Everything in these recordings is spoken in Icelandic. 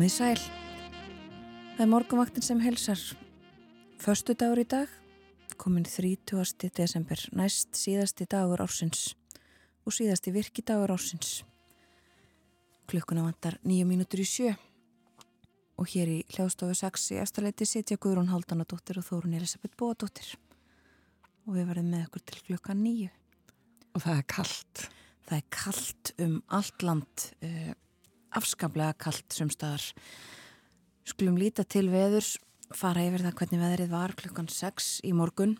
Komið sæl. Það er morgunvaktin sem helsar. Föstu dagur í dag, komin 30. desember, næst síðasti dagur ársins og síðasti virki dagur ársins. Klukkuna vantar nýju mínútur í sjö og hér í hljóðstofu 6 í eftirleiti sitja Guðrún Haldanadóttir og Þórun Elisabeth Bóadóttir og við verðum með okkur til klukka nýju. Og það er kallt. Það er kallt um allt land, uh, afskaplega kallt sem staðar. Skulum líta til veðurs, fara yfir það hvernig veðrið var klukkan 6 í morgun.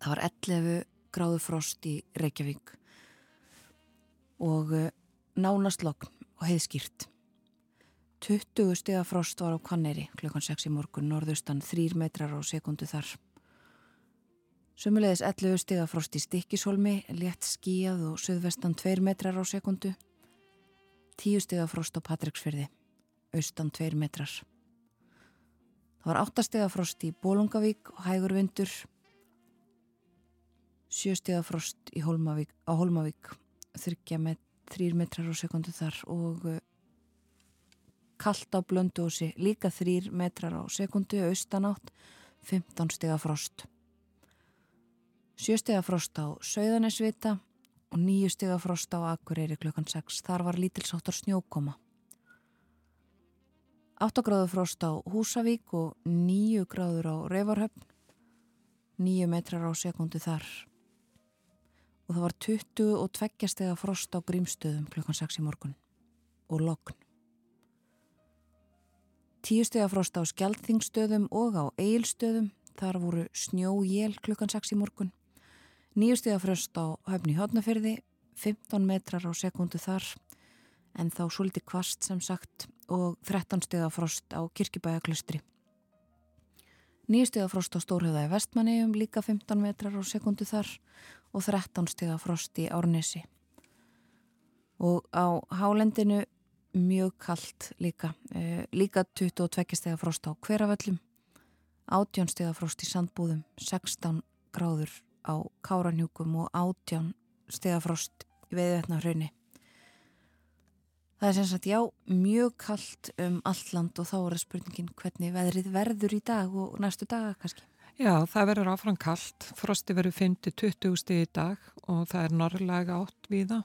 Það var 11 gráðu frost í Reykjavík og uh, nánast lokn og heiðskýrt. 20 stiga frost var á Kanneri klukkan 6 í morgun, norðustan 3 metrar á sekundu þar. Sumulegis 11 stiga frost í Stikkishólmi, létt skíjað og söðvestan 2 metrar á sekundu. 10 stiga frost á Patræksfyrði, austan 2 metrar. Það var 8 stiga frost í Bólungavík og Hægur vindur. 7 stiga frost Hólmavík, á Hólmavík, 3 met, metrar á sekundu þar og kallt á blöndósi, líka 3 metrar á sekundu, austanátt, 15 stiga frost. 7 stiga frost á Sauðanesvita og 9 stiga frost á Akureyri klukkan 6. Þar var lítilsáttar snjókoma. 8 gráður frost á Húsavík og 9 gráður á Reyvarhöfn, 9 metrar á sekundu þar. Og það var 22 stega frost á Grímstöðum klukkan 6 í morgun og lokn. 10 stega frost á Skjaldþingstöðum og á Eilstöðum, þar voru snjójél klukkan 6 í morgun. 9 stega frost á höfni Hotnaferði, 15 metrar á sekundu þar, en þá svolítið kvast sem sagt og 13 stega frost á Kirkibæjaklustri. 9 stega frost á Stórhauða í Vestmannegjum, líka 15 metrar á sekundu þar og 13 stega frost í Árnesi. Og á Hálendinu mjög kallt líka, e, líka 22 steg frost á hverjaföllum, 18 steg frost í sandbúðum, 16 gráður á káranjúkum og 18 steg frost í veiðvetnafraunni. Það er sem sagt, já, mjög kallt um allt land og þá er það spurningin hvernig veðrið verður í dag og næstu daga kannski. Já, það verður áfram kallt, frosti verður 5-20 steg í dag og það er norrlega átt viða,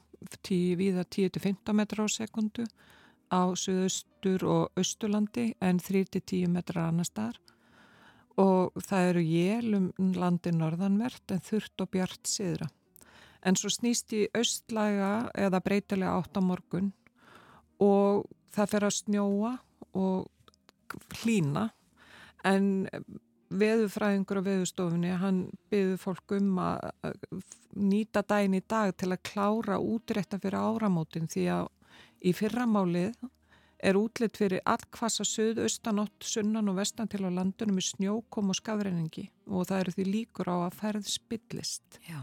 viða 10-15 metrar á sekundu á Suðaustur og Östurlandi en 3-10 metrar annar staðar og það eru jél um landi norðanvert en þurft og bjart siðra. En svo snýst í östlæga eða breytilega átt á morgun og það fer að snjóa og hlína en veðufræðingur á veðustofunni hann byður fólk um að nýta dæin í dag til að klára útrétta fyrir áramótin því að Í fyrramálið er útlitt fyrir allkvassa söð, austanótt, sunnan og vestan til á landunum með snjókom og skafreiningi og það eru því líkur á að ferð spillist. Já.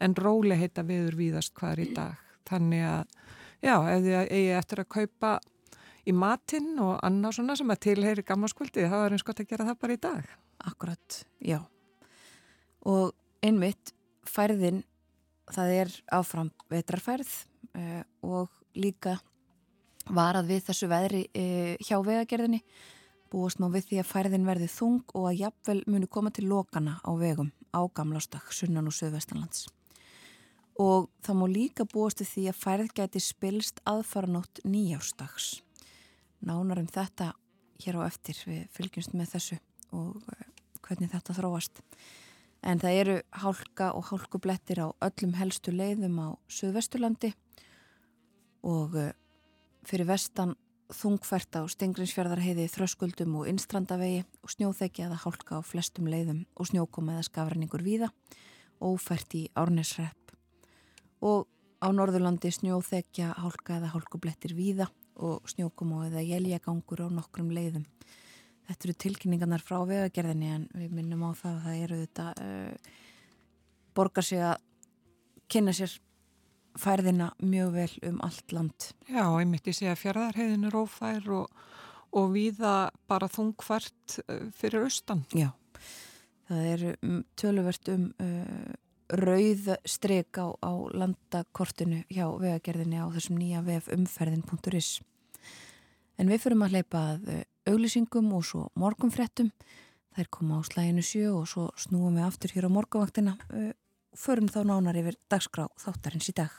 En róli heita viður víðast hvar í dag. Þannig að, já, ef þið eigi eftir að kaupa í matinn og annað svona sem að tilheyri gammarskvöldi, þá er eins gott að gera það bara í dag. Akkurat, já. Og einmitt, færðin, það er áfram vetrarfærð uh, og líka varað við þessu veðri e, hjá vegagerðinni búast má við því að færðin verði þung og að jafnvel muni koma til lokana á vegum á gamlástak, sunnan og söðvestanlands. Og það má líka búast við því að færð gæti spilst aðfaranótt nýjástags. Nánar um þetta hér á eftir við fylgjumst með þessu og e, hvernig þetta þróast. En það eru hálka og hálkublettir á öllum helstu leiðum á söðvesturlandi og e, fyrir vestan þungfært á Stengrinsfjörðarheiði, Þröskuldum og Innstrandavegi og snjóþekja eða hálka á flestum leiðum og snjókoma eða skafræningur víða og fært í Árnesrepp. Og á Norðurlandi snjóþekja, hálka eða hálkublettir víða og snjókoma eða jæljagangur á nokkrum leiðum. Þetta eru tilkynningarnar frá vegagerðinni en við minnum á það að það eru þetta uh, borgar sig að kynna sér færðina mjög vel um allt land. Já, ég myndi segja að fjörðarheiðin er ófær og, og viða bara þungfært eh, fyrir austan. Já, það er um, töluvert um uh, rauð streik á, á landakortinu hjá vegagerðinni á þessum nýja vef umferðin.is. En við fyrum að hleypa að auglýsingum og svo morgunfrettum. Þær koma á slæginu sjö og svo snúum við aftur hér á morgunvaktina og förum þá nánar yfir dagskrá þáttarins í dag.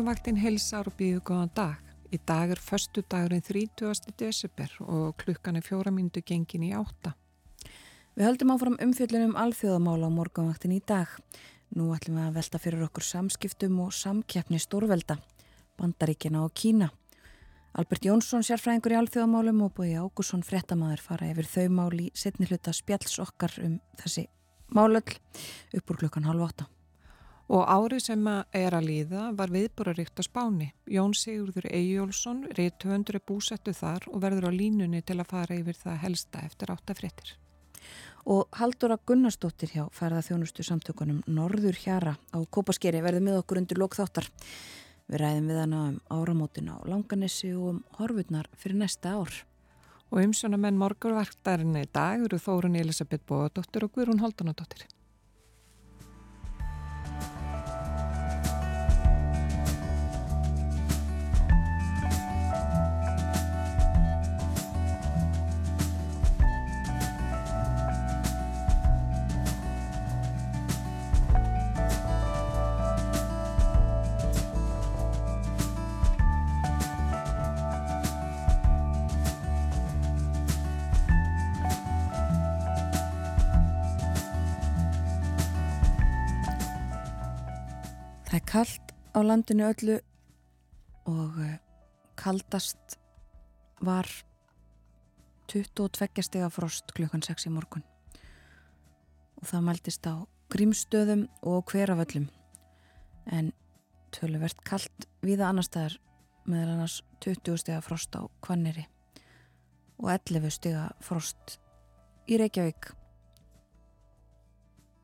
Morgunvaktin helsar og býðu góðan dag. Í dag er förstu dagurinn 30. desember og klukkan er fjóra myndu gengin í átta. Við höldum áfram umfjöldunum alþjóðamála á morgunvaktin í dag. Nú ætlum við að velta fyrir okkur samskiptum og samkeppni stórvelda, bandaríkina og Kína. Albert Jónsson, sérfræðingur í alþjóðamálum og búið Ágússon frettamæður fara yfir þau mál í setni hluta spjalls okkar um þessi málöll upp úr klukkan halv åtta. Og árið sem er að líða var viðbúraríkt á Spáni. Jón Sigurður Eyjólfsson, réttöfundur er búsettu þar og verður á línunni til að fara yfir það helsta eftir áttafréttir. Og Haldóra Gunnarsdóttir hjá færða þjónustu samtökunum Norður Hjara á Kópaskeri verður með okkur undir lokþáttar. Við ræðum við hana um áramótin á Langanissi og um horfurnar fyrir næsta ár. Og umsjóna menn morgurvartarinn í dag eru Þórun Elisabeth Bóðadóttir og Guðrún Haldunadóttir. Á landinu öllu og eh, kaldast var 22 steg af frost klukkan 6 í morgun. Og það mæltist á grímstöðum og hveraföllum en töluvert kallt viða annar staðar meðal annars 20 steg af frost á Kvanneri og 11 steg af frost í Reykjavík.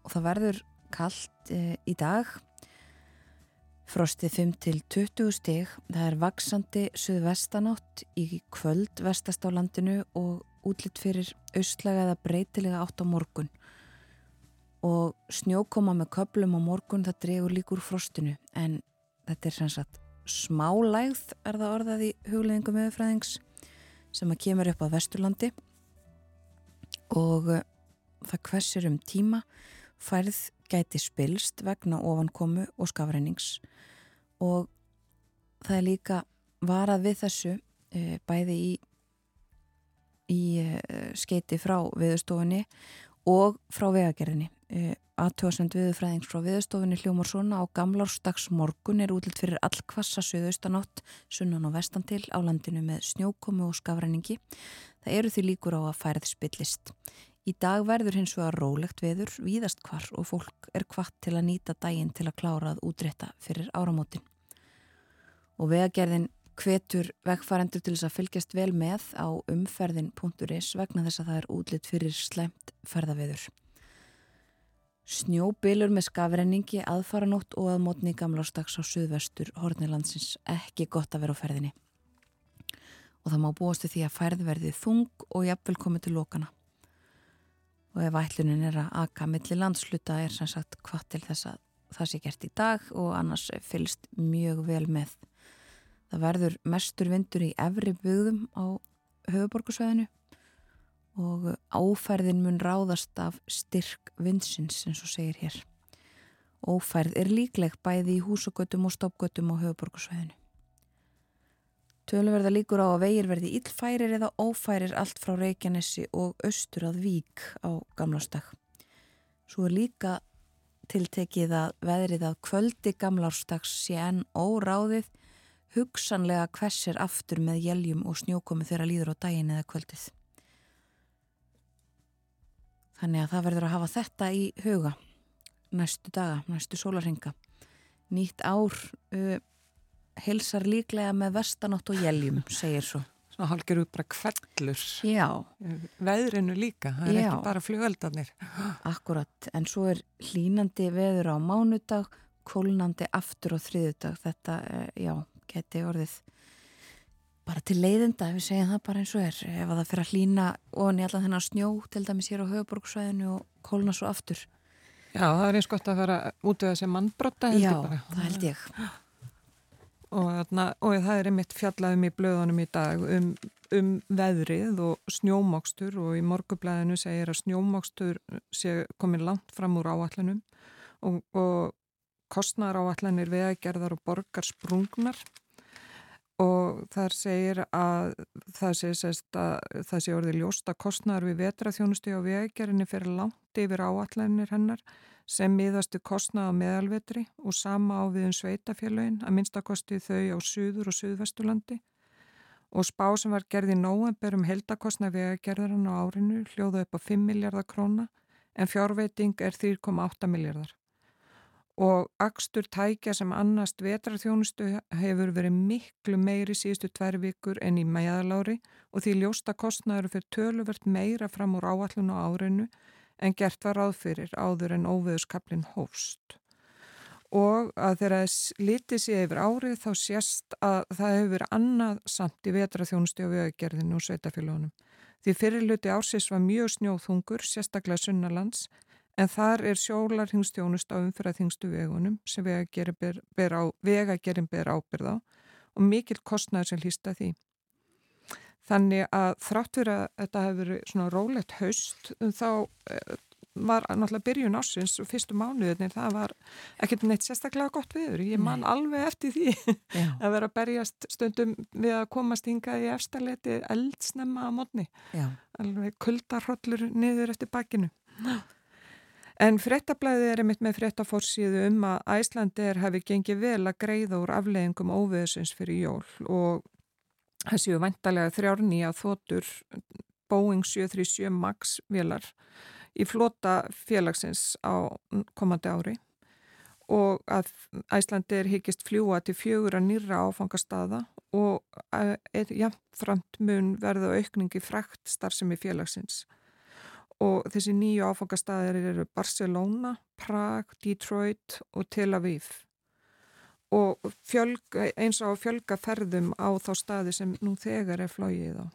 Og það verður kallt e, í dag Frostið 5 til 20 stig, það er vaksandi suðvestanátt í kvöld vestast á landinu og útlitt fyrir austlega eða breytilega átt á morgun. Og snjókoma með köplum á morgun það dregur líkur frostinu en þetta er sannsagt smálægð er það orðað í hugleðingum meðfræðings sem að kemur upp á Vesturlandi og uh, það hversir um tíma færð gæti spilst vegna ofankomu og skafrænings og það er líka varað við þessu e, bæði í, í e, skeiti frá viðstofunni og frá vegagerðinni. E, aðtöðsend viðfræðings frá viðstofunni hljómar svona á gamlársdags morgun er útlitt fyrir allkvassa söðaustanátt sunnan og vestan til á landinu með snjókomu og skafræningi það eru því líkur á að færð spillist Í dag verður hins vegar rólegt veður, víðast hvar og fólk er kvart til að nýta daginn til að klára að útrétta fyrir áramótin. Og vegagerðin hvetur vegfærendur til þess að fylgjast vel með á umferðin.is vegna þess að það er útlitt fyrir slemt ferðaveður. Snjóbilur með skafrenningi, aðfaranótt og aðmótni gamlástags á suðvestur Hortnilandsins ekki gott að vera á ferðinni. Og það má búastu því að ferð þung og jafnvel komið til lokana og ef ætlunin er að aka millir landsluta er sem sagt hvað til þess að það sé gert í dag og annars fylst mjög vel með. Það verður mestur vindur í efri bugðum á höfuborgarsvæðinu og áfærðin mun ráðast af styrk vindsins eins og segir hér. Ófærð er líkleg bæði í húsagötum og stoppgötum á höfuborgarsvæðinu. Tölverða líkur á að vegir verði illfærir eða ófærir allt frá Reykjanesi og austur að Vík á gamlástag. Svo er líka tiltekið að veðrið að kvöldi gamlástags sé enn óráðið hugsanlega hversir aftur með jæljum og snjókomi þegar líður á daginn eða kvöldið. þannig að það verður að hafa þetta í huga næstu daga, næstu sólarhinga nýtt ár uh, helsar líklega með vestanótt og jæljum, segir svo. Svona hálfgerðu bara kvellur Já, veðrinu líka, það er Já. ekki bara flugeldarnir. Akkurat en svo er hlínandi veður á mánudag kólnandi aftur á þriðudag þetta, uh, já, geti orðið bara til leiðinda ef við segjum það bara eins og er. Ef að það fyrir að hlína ofan í allan þennan snjó til dæmis hér á höfuborgsvæðinu og kólna svo aftur. Já, það er eins gott að vera út af þessi mannbrotta held Já, ég bara. það held ég og, þarna, og það er einmitt fjallaðum í blöðunum í dag um, um veðrið og snjómokstur og í morgublaðinu segir að snjómokstur sé komin langt fram úr áallanum og, og kostnar áallanir vegagerðar og borgar sprungnar. Og þar segir að það sé, sest, að, það sé orðið ljóst að kostnar við vetraþjónusti og vegagerðinni fyrir langt yfir áallanir hennar sem miðastu kostnað á meðalvetri og sama á við um sveitafélögin að minnstakosti þau á Suður og Suðvesturlandi. Og spá sem var gerð í nóvember um heldakostnað vegagerðarinn á árinu hljóða upp á 5 miljardar króna en fjárveiting er 3,8 miljardar og akstur tækja sem annast vetraþjónustu hefur verið miklu meiri síðustu tvær vikur en í meðalári og því ljósta kostnaður fyrir töluvert meira fram úr áallun á árinu en gert var ráð fyrir áður en óveðuskaplinn hófst. Og að þegar litið sé yfir árið þá sést að það hefur verið annað samt í vetraþjónustu og vegagerðinu og sveitafélagunum. Því fyrirluti ársins var mjög snjóþungur, sérstaklega sunnalands, en þar er sjólarhingstjónust á umfyrðaþingstu vegunum sem vegagerinn ber, ber, á, vegagerinn ber ábyrð á og mikill kostnæður sem hlýsta því. Þannig að þrátt fyrir að þetta hefur verið svona rólegt haust þá eh, var náttúrulega byrjun ásins og fyrstu mánuðinir það var ekkert neitt sérstaklega gott viður. Ég man Nei. alveg eftir því að vera að berjast stundum við að komast hingað í efstaleti eldsnemma á mótni. Alveg kuldarhrollur niður eftir bakkinu. En fréttablaðið er einmitt með fréttafórsíðu um að Æslandir hefði gengið vel að greiða úr afleðingum óveðsins fyrir jól og það séu vantarlega þrjárnýja þotur Boeing 737 MAX vélar í flota félagsins á komandi ári og að Æslandir hyggist fljúa til fjögur að nýra áfangastada og eh, er jafnframt mun verða aukningi frækt starfsemi félagsins. Og þessi nýju áfangastæðir eru Barcelona, Prag, Detroit og Tel Aviv og fjölga, eins og fjölga ferðum á þá staði sem nú þegar er flóið á.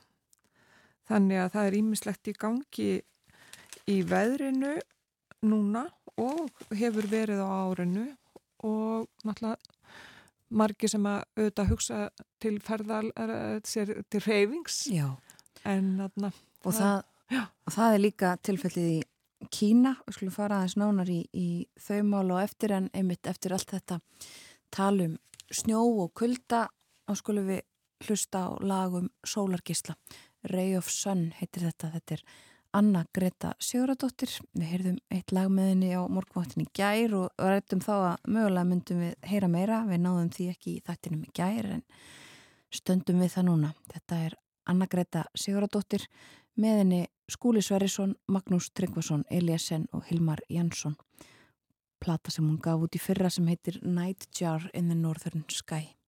Þannig að það er ímislegt í gangi í veðrinu núna og hefur verið á árinu og náttúrulega margi sem að auðvitað hugsa til ferðal, er, sér, til reyfings já. En þarna og Það- það, það er líka tilfellið í Kína, við skulum fara aðeins nánar í, í þau mál og eftir en einmitt eftir allt þetta talum snjó og kulda og skulum við hlusta á lagum Sólargisla Ray of Sun heitir þetta, þetta er Anna Greta Siguradóttir við heyrðum eitt lag með henni á morgváttin í gær og rættum þá að mögulega myndum við heyra meira, við náðum því ekki í þættinum í gær en stöndum við það núna. Þetta er Anna Greta Siguradóttir með henni Skúli Sverrisson, Magnús Tryggvason, Eliasen og Hilmar Jansson. Plata sem hún gaf út í fyrra sem heitir Nightjar in the Northern Sky.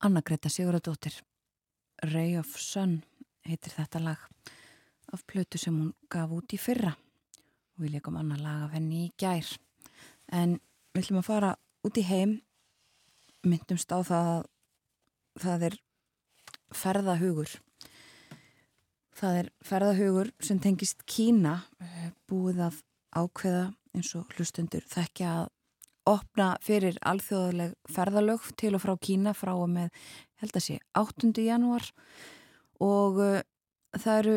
Anna Greta Sigurðardóttir. Ray of Sun heitir þetta lag af plötu sem hún gaf út í fyrra. Og við leikum annar lag af henni í gær. En við ætlum að fara út í heim. Myndumst á það að það er ferðahugur. Það er ferðahugur sem tengist Kína. Búið að ákveða eins og hlustundur þekkja að opna fyrir alþjóðaleg ferðalög til og frá Kína frá og með held að sé 8. janúar og uh, það eru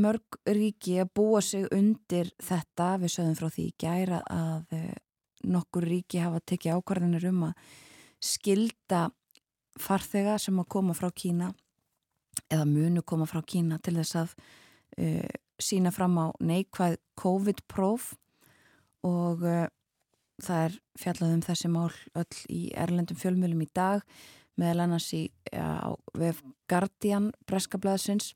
mörg ríki að búa sig undir þetta, við sögðum frá því gæra að uh, nokkur ríki hafa tekið ákvarðanir um að skilda farþega sem að koma frá Kína eða munu koma frá Kína til þess að uh, sína fram á neikvæð COVID-próf og það er fjallað um þessi mál öll í erlendum fjölmjölum í dag meðal annars í á vef Guardian breskablaðsins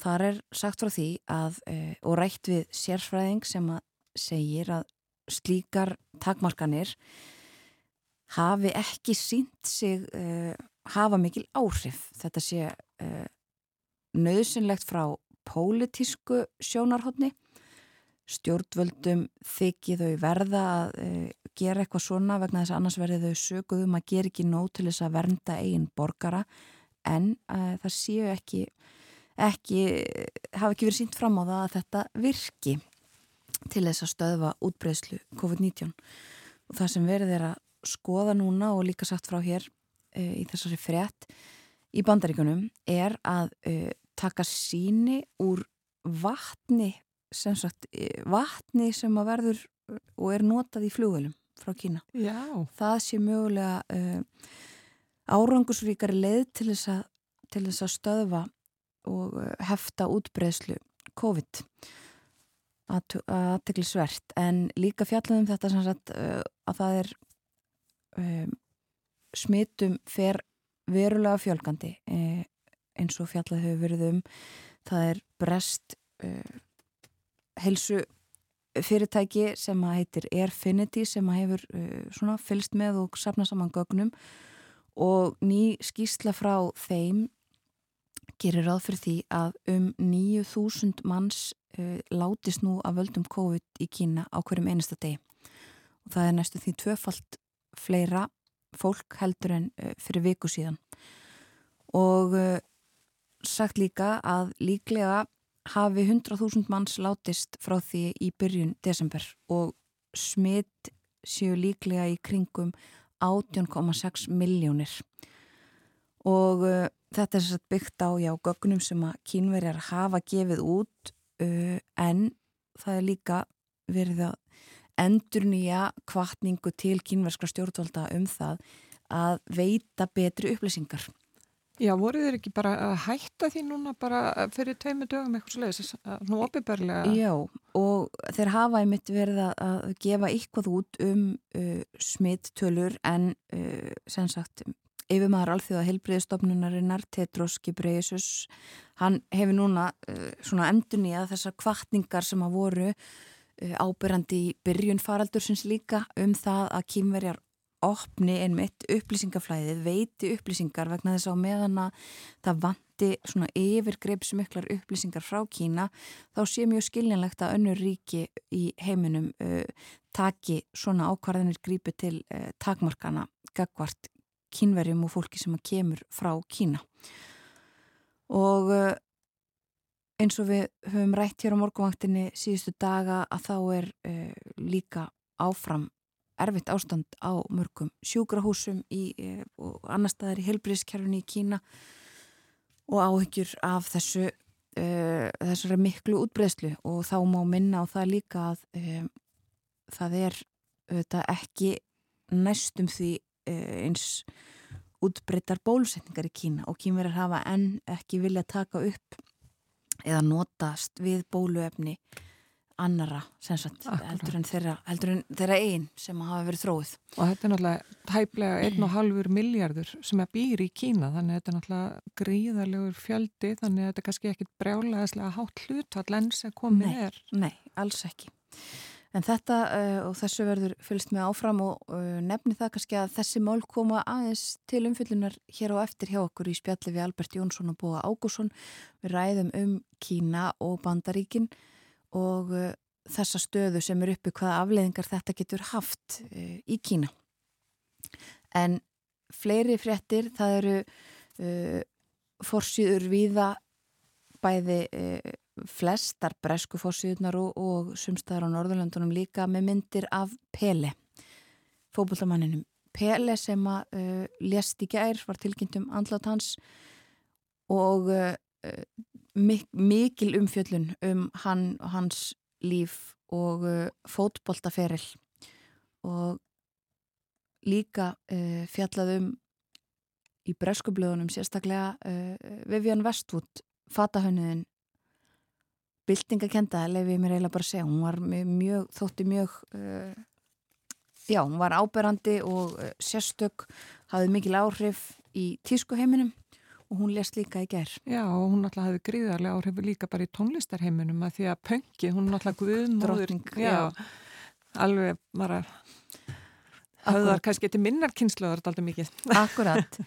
þar er sagt frá því að e, og rætt við sérfræðing sem að segir að slíkar takmarkanir hafi ekki sínt sig e, hafa mikil áhrif. Þetta sé e, nöðsynlegt frá pólitísku sjónarhóttni stjórnvöldum þykji þau verða að e, gera eitthvað svona vegna þess að annars verði þau söguðum að gera ekki nóg til þess að vernda eigin borgara. En e, það séu ekki, ekki hafa ekki verið sínt fram á það að þetta virki til þess að stöðva útbreyslu COVID-19. Og það sem verið er að skoða núna og líka sagt frá hér e, í þessari frétt í bandaríkunum er að taka síni úr vatni sem sagt vatni sem að verður og er notað í flugvelum frá Kína. Já. Það sé mögulega uh, árangusríkari leið til þess, að, til þess að stöðva og uh, hefta útbreðslu COVID aðteglisvert en líka fjallaðum þetta sem sagt uh, að það er um, smitum fer verulega fjölgandi eh, eins og fjallað hefur verið um það er brest uh, helsu fyrirtæki sem að heitir Airfinity sem að hefur uh, svona fylst með og sapna saman gögnum. Og ný skýsla frá þeim gerir ráð fyrir því að um 9000 manns uh, látist nú af völdum COVID í Kína á hverjum einasta deg og það er næstu því tvöfalt fleira fólk heldur en uh, fyrir viku síðan. Og uh, sagt líka að líklega hafi 100.000 manns látist frá því í byrjun desember og smitt séu líklega í kringum 18,6 miljónir og uh, þetta er sett byggt á já, gögnum sem að kínverjar hafa gefið út uh, en það er líka verið að endur nýja kvartningu til kínverskra stjórnvalda um það að veita betri upplýsingar Já, voru þeir ekki bara að hætta því núna bara fyrir tveimu dögum eitthvað sliðis, nú opiðberlega? Já, og þeir hafa einmitt verið að gefa eitthvað út um uh, smitttölur en uh, sem sagt yfir maður alþjóða helbriðistofnunarinnar Tetros Gebreisus hann hefur núna uh, svona endun í að þessar kvartningar sem að voru uh, ábyrrandi í byrjun faraldursins líka um það að kýmverjar opni einmitt upplýsingaflæðið, veiti upplýsingar vegna þess að meðan að það vanti svona yfirgreipsmiklar upplýsingar frá Kína þá sé mjög skiljanlegt að önnur ríki í heiminum uh, taki svona ákvarðanir grípi til uh, takmarkana gagvart kínverjum og fólki sem að kemur frá Kína. Og uh, eins og við höfum rætt hér á morgunvaktinni síðustu daga að þá er líka áfram erfitt ástand á mörgum sjúkrahúsum í, e, og annar staðar í helbriðskerfni í Kína og áhyggjur af þessu uh, þessari miklu útbreyslu og þá má minna á það líka að um, það er auðvitað ekki næstum því uh, eins útbreytar bólusetningar í Kína. Og kínverðar hafa enn ekki vilja taka upp eða notast við bóluefni annara heldur en þeirra, þeirra einn sem hafa verið þróið. Og þetta er náttúrulega tæplega 1,5 miljardur sem er býr í Kína þannig að þetta er náttúrulega gríðarlegur fjöldi þannig að þetta er kannski ekkit brjálæðislega hátt hlutvall enn sem komið nei, er. Nei, alls ekki. En þetta uh, og þessu verður fylgst með áfram og uh, nefni það kannski að þessi mál koma aðeins til umfyllunar hér á eftir hjá okkur í spjalli við Albert Jónsson og Bóa Ágússon. Við ræðum um Kína og Bandaríkinn og uh, þessa stöðu sem er uppi hvaða afleiðingar þetta getur haft uh, í Kína. En fleiri fréttir, það eru uh, fórsýður viða bæði flestar bresku fórsýðunar og, og sumstaðar á Norðurlandunum líka með myndir af Pele, fókbúllamanninum. Pele sem að lést í gær, var tilkynnt um andlátt hans og mik mikil umfjöllun um hann og hans líf og uh, fótboltaferil. Og líka uh, fjallaðum í breskublöðunum sérstaklega uh, Vivian Westwood fatahönniðin bildingakenda lefið mér eiginlega bara að segja. Hún var mjög, þótti mjög uh, já, hún var áberandi og uh, sérstök hafði mikil áhrif í tískuheiminum og hún lest líka í gerð. Já, og hún alltaf hafði gríðarlega áhrif líka bara í tónlistarheiminum að því að pöngi, hún er alltaf guðmóður. Já, já, alveg bara hafðar kannski til minnarkynsluðar alltaf mikið. Akkurat.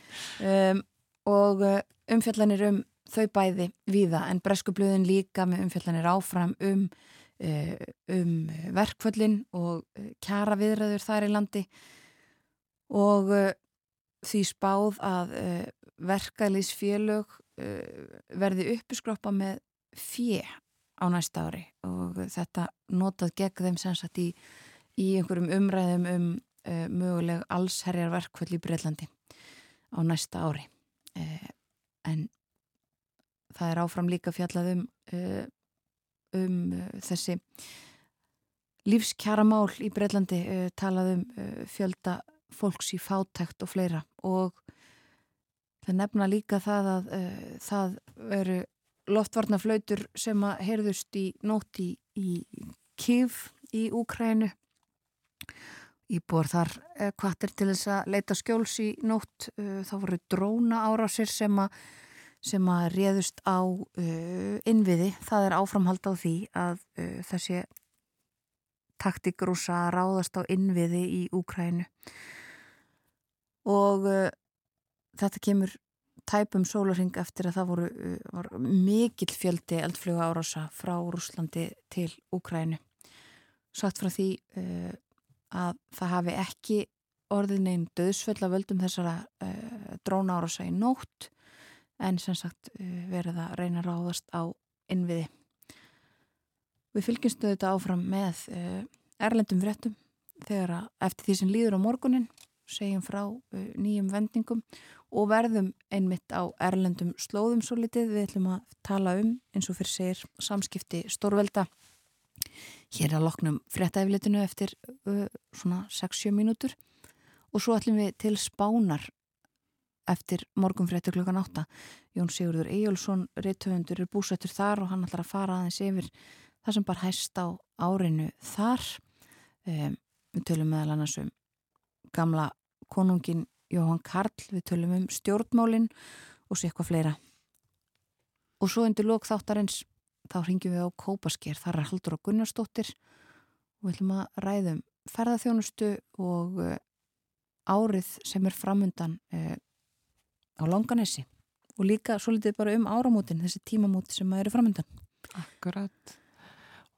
um, og uh, umfjallanir um þau bæði viða en breskublöðin líka með umfjallanir áfram um, uh, um verkföllin og uh, kjara viðræður þar í landi og því spáð að verkalýsfélög uh, verði uppiskroppa með fjö á næsta ári og þetta notað gegn þeim sem sagt í, í einhverjum umræðum um uh, möguleg allsherjar verkvöld í Breitlandi á næsta ári. Uh, en það er áfram líka fjallað um uh, um þessi lífskjara mál í Breitlandi talað um fjölda fólks í fátækt og fleira og Það nefna líka það að uh, það veru loftvarnaflautur sem að heyrðust í nótt í, Kív í Úkrænu. Íbúar þar eh, kvartir til þess að leita skjóls í nótt. Uh, þá voru dróna árásir sem að sem að réðust á uh, innviði. Það er áframhald á því að uh, þessi taktikrúsa ráðast á innviði í Úkrænu og uh, þetta kemur tæpum sólaring eftir að það voru uh, mikill fjöldi eldfluga árása frá Rúslandi til Úkrænu. Satt frá því uh, að það hafi ekki orðið neinn döðsföll að völdum þessara uh, dróna árása í nótt en sem sagt uh, verið að reyna að ráðast á innviði. Við fylgjumstu þetta áfram með uh, erlendum fréttum þegar að eftir því sem líður á morgunin segjum frá uh, nýjum vendingum og verðum einmitt á erlendum slóðum svo litið. Við ætlum að tala um eins og fyrir segir samskipti stórvelda hér að loknum fréttaeflitinu eftir uh, svona 6-7 mínútur og svo ætlum við til spánar eftir morgunfréttu klukkan 8. Jón Sigurður Eyjólfsson, réttöfundur, er búsættur þar og hann ætlar að fara aðeins yfir það sem bara hæst á árinu þar. Um, við tölum meðal annars um gamla konungin Jóhann Karl, við tölum um stjórnmálinn og sér eitthvað fleira. Og svo undir lók þáttarins þá ringjum við á Kópasker, þar er Haldur og Gunnarsdóttir og við ætlum að ræðum ferðarþjónustu og uh, árið sem er framundan uh, á Langanesi og líka svo litið bara um áramótin, þessi tímamóti sem eru framundan. Akkurat.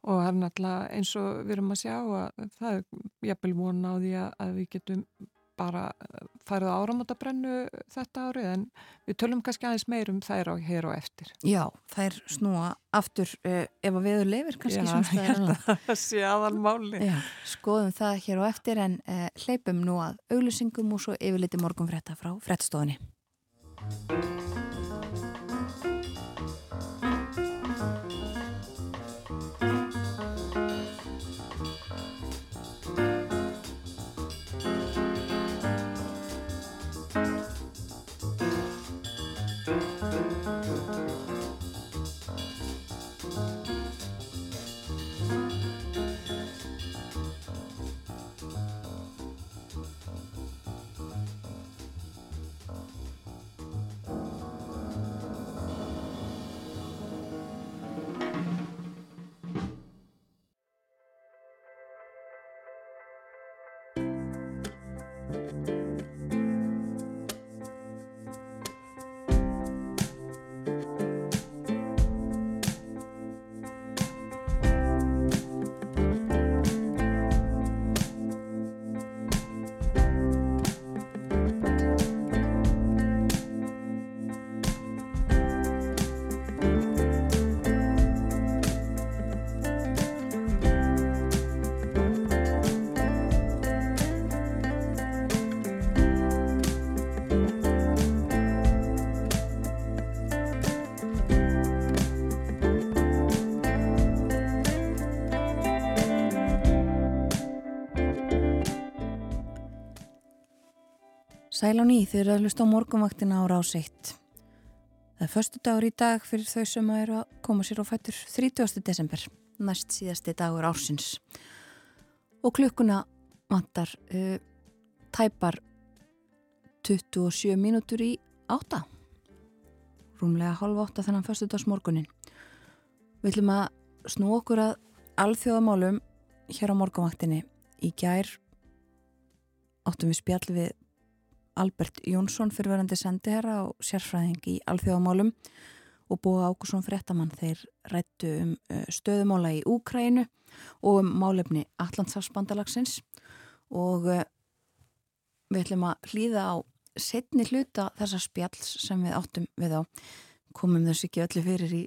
Og það er náttúrulega eins og við erum að sjá að það er jafnvel vona á því að við getum bara farið áramótabrennu þetta árið en við tölum kannski aðeins meir um þær á hér og eftir. Já, þær snúa aftur uh, ef að viður lifir kannski Já, sem held að það sé aðal máli. Já, skoðum það hér og eftir en uh, hleypum nú að auglýsingum og svo yfirliti morgunfrétta frá frettstofunni. Sæl á ný, þið eru að hlusta á morgunvaktina á rás 1. Það er förstu dagur í dag fyrir þau sem eru að koma sér á fættur 30. desember, næst síðasti dagur ársins. Og klukkuna vantar uh, tæpar 27 mínútur í átta. Rúmlega halv átta þannig að förstu dags morgunin. Við ætlum að snú okkur að alþjóðamálum hér á morgunvaktinni. Í gær áttum við spjall við Albert Jónsson fyrirverandi sendiherra og sérfræðing í alþjóðamálum og búið Ákusson fréttamann þeir rættu um stöðumála í Úkrænu og um málefni Allandsafsbandalagsins og við ætlum að hlýða á setni hluta þessa spjalls sem við áttum við á. Komum þess ekki öllu fyrir í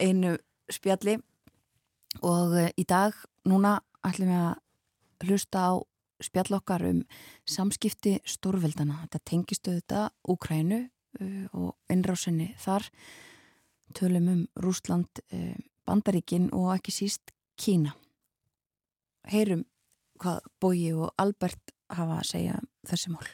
einu spjalli. Og í dag núna ætlum við að hlusta á spjall okkar um samskipti stórveldana. Þetta tengistu þetta Úkrænu uh, og innrásinni þar. Tölum um Rúsland, uh, Bandaríkin og ekki síst Kína. Heyrum hvað Bóji og Albert hafa að segja um þessi mál.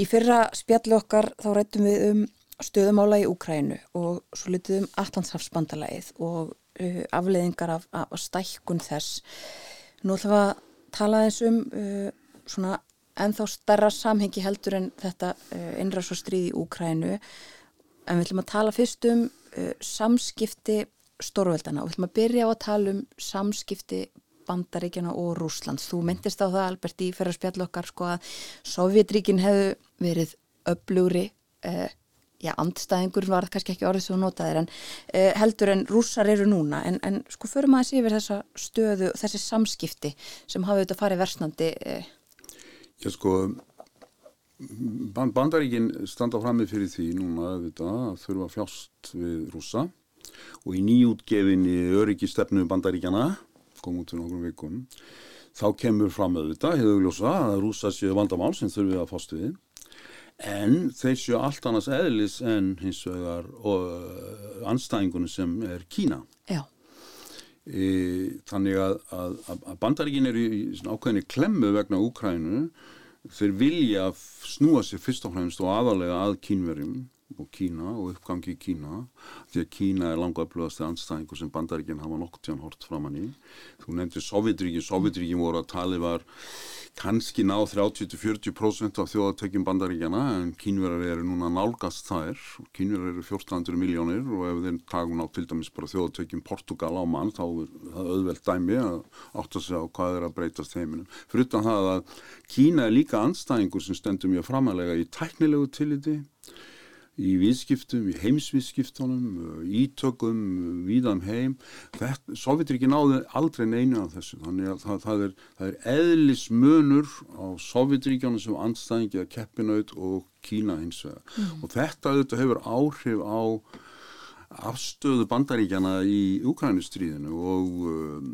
Í fyrra spjalli okkar þá rættum við um stöðumála í Úkrænu og svo litið um Allandshafsbandalagið og uh, afleiðingar af, af stækkun þess. Nú ætlum við að tala þessum uh, svona ennþá starra samhengi heldur en þetta uh, innræðs og stríð í Úkrænu en við ætlum að tala fyrst um uh, samskipti stórveldana og við ætlum að byrja á að tala um samskipti Bandaríkjana og Rúslands. Þú myndist á það Albert í fyrir spjall okkar sko að Sovjetríkin hefðu verið öflugri uh, já, andstæðingur var kannski ekki orðið svo notaðir en uh, heldur en rússar eru núna. En, en sko förum aðeins yfir þessa stöðu þessi samskipti sem hafa auðvitað farið versnandi uh, Já sko, band, bandaríkin standa frammi fyrir því núna auðvitað að þurfa fjást við rúsa og í nýjútgefinni öryggi stefnu bandaríkjana, kom út fyrir nokkrum vikum, þá kemur fram auðvitað, hefur gljósa að rúsa séu vandamál sem þurfið að fást við en þeir séu allt annars eðlis en hins vegar og anstæðingunum sem er Kína. já, E, þannig að, að, að bandaríkin eru í ákveðinni klemmu vegna Úkrænu þeir vilja snúa sér fyrst og fremst og aðalega að kínverjum og Kína og uppgangi í Kína því að Kína er langa upplöðast anstæðingur sem bandaríkin hafa nokkuð tján hort framann í. Þú nefndir Sovjetríkin, Sovjetríkin voru að tali var kannski ná 30-40% af þjóðatökjum bandaríkjana en kínverjar eru núna nálgast þær. Kínverjar eru 1400 miljónir og ef þeir takum á til dæmis bara þjóðatökjum Portugal á mann þá er það auðvelt dæmi að átta sig á hvað er að breytast heiminum. Fyrir utan það að Kína er líka anstæðingur sem stendur mjög framalega í tæknilegu tilliti í viðskiptum, í heimsviðskiptunum, ítökum, víðan heim. Þetta, Sovjetríki náði aldrei neinu af þessu. Þannig að það, það, er, það er eðlismunur á Sovjetríkjana sem anstæðingi að keppinaut og Kína hins vegar. Og þetta auðvitað hefur áhrif á afstöðu bandaríkjana í Ukrænustríðinu og um,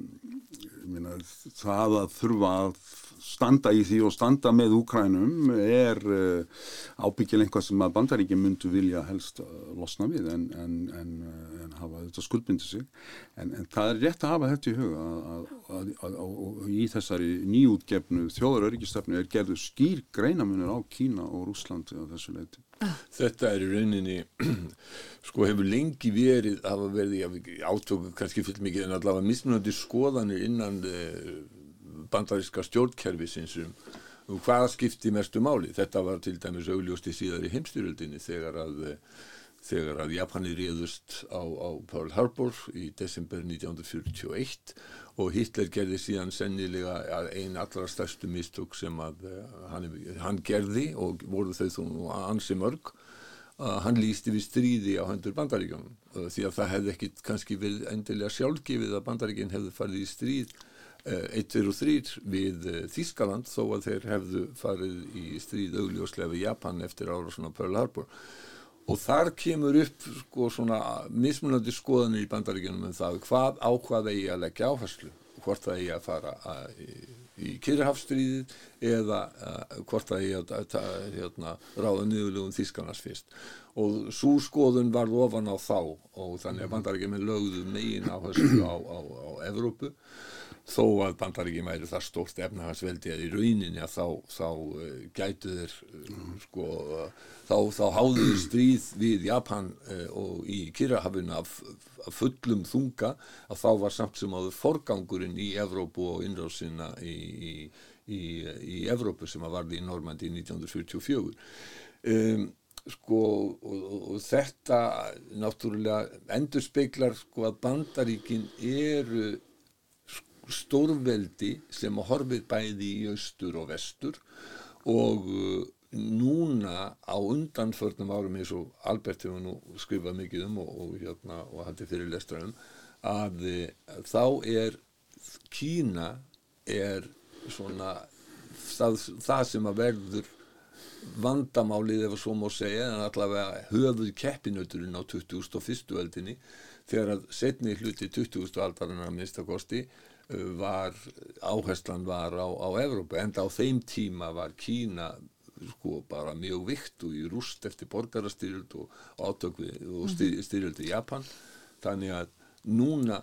ég meina, það að þurfa að standa í því og standa með Úkrænum er uh, ábyggil einhvað sem að bandaríkjum myndu vilja helst uh, losna við en, en, en, uh, en hafa þetta skuldbindi sig en, það er rétt að hafa þetta í huga að, að, að, að í þessari nýjútgefnu þjóðaröryggistefnu er gerðu skýr greinamunir á Kína og Rúslandi á þessu leiti. Þetta er í rauninni, sko hefur lengi verið, hafa verið átöku kannski fullt mikið en allavega mismunandi skoðanir innan bandaríska stjórnkerfisins um, um hvaða skipti mestu máli. Þetta var til dæmis augljósti síðar í heimstyrjöldinni þegar að, eh, þegar að Japani réðust á, á Pearl Harbor í desember 1941 og Hitler gerði síðan sennilega einn allra stærstu mistök sem að uh, hann, hann gerði og voru þau þó nú ansi mörg að hann lísti við stríði á hendur bandaríkjónum uh, því að það hefði ekki kannski verið endilega sjálfgefið að bandaríkinn hefði farið í stríð 1, 2 og 3 við uh, Þískaland þó að þeir hefðu farið í stríð augljóslega við Japan eftir ára svona Pearl Harbor. Og þar kemur upp sko svona mismunandi skoðanir í bandaríkjunum um það hvað á hvað eigi að leggja áherslu. Hvort það eigi að fara að, í, í Kyrrahafstríðið eða uh, hvort það eigi að, að, að hérna, ráða niðurlegum Þískarnas fyrst. Og svo skoðun var ofan á þá og þannig að bandaríkjum lögðu megin áherslu á, á, á Evrópu þó að bandaríkjum væri það stórt efnahagsveldi að í rauninni að þá, þá uh, gætu þeir uh, sko, uh, þá, þá háðu þeir stríð við Japan uh, og í Kirrahafun af, af fullum þunga að þá var samt sem áður forgangurinn í Evrópu og innráðsina í, í, í, í Evrópu sem að varði í Normandi 1944 um, sko og, og, og þetta náttúrulega endur speiklar sko að bandaríkin eru stórveldi sem að horfið bæði í austur og vestur og uh, núna á undanförnum árum eins og Albert hefur nú skrifað mikið um og, og, hérna, og hætti fyrir lestra um að, að þá er Kína er svona það, það sem að verður vandamálið ef svo má segja en allavega höfuð keppinauturinn á 2001. öldinni þegar að setni hluti 20. aldarinnar minnstakosti var, áherslan var á, á Evrópu, en á þeim tíma var Kína sko bara mjög vikt og í rúst eftir borgarastyrjöld og átökvi og styrjöld í Japan. Þannig að núna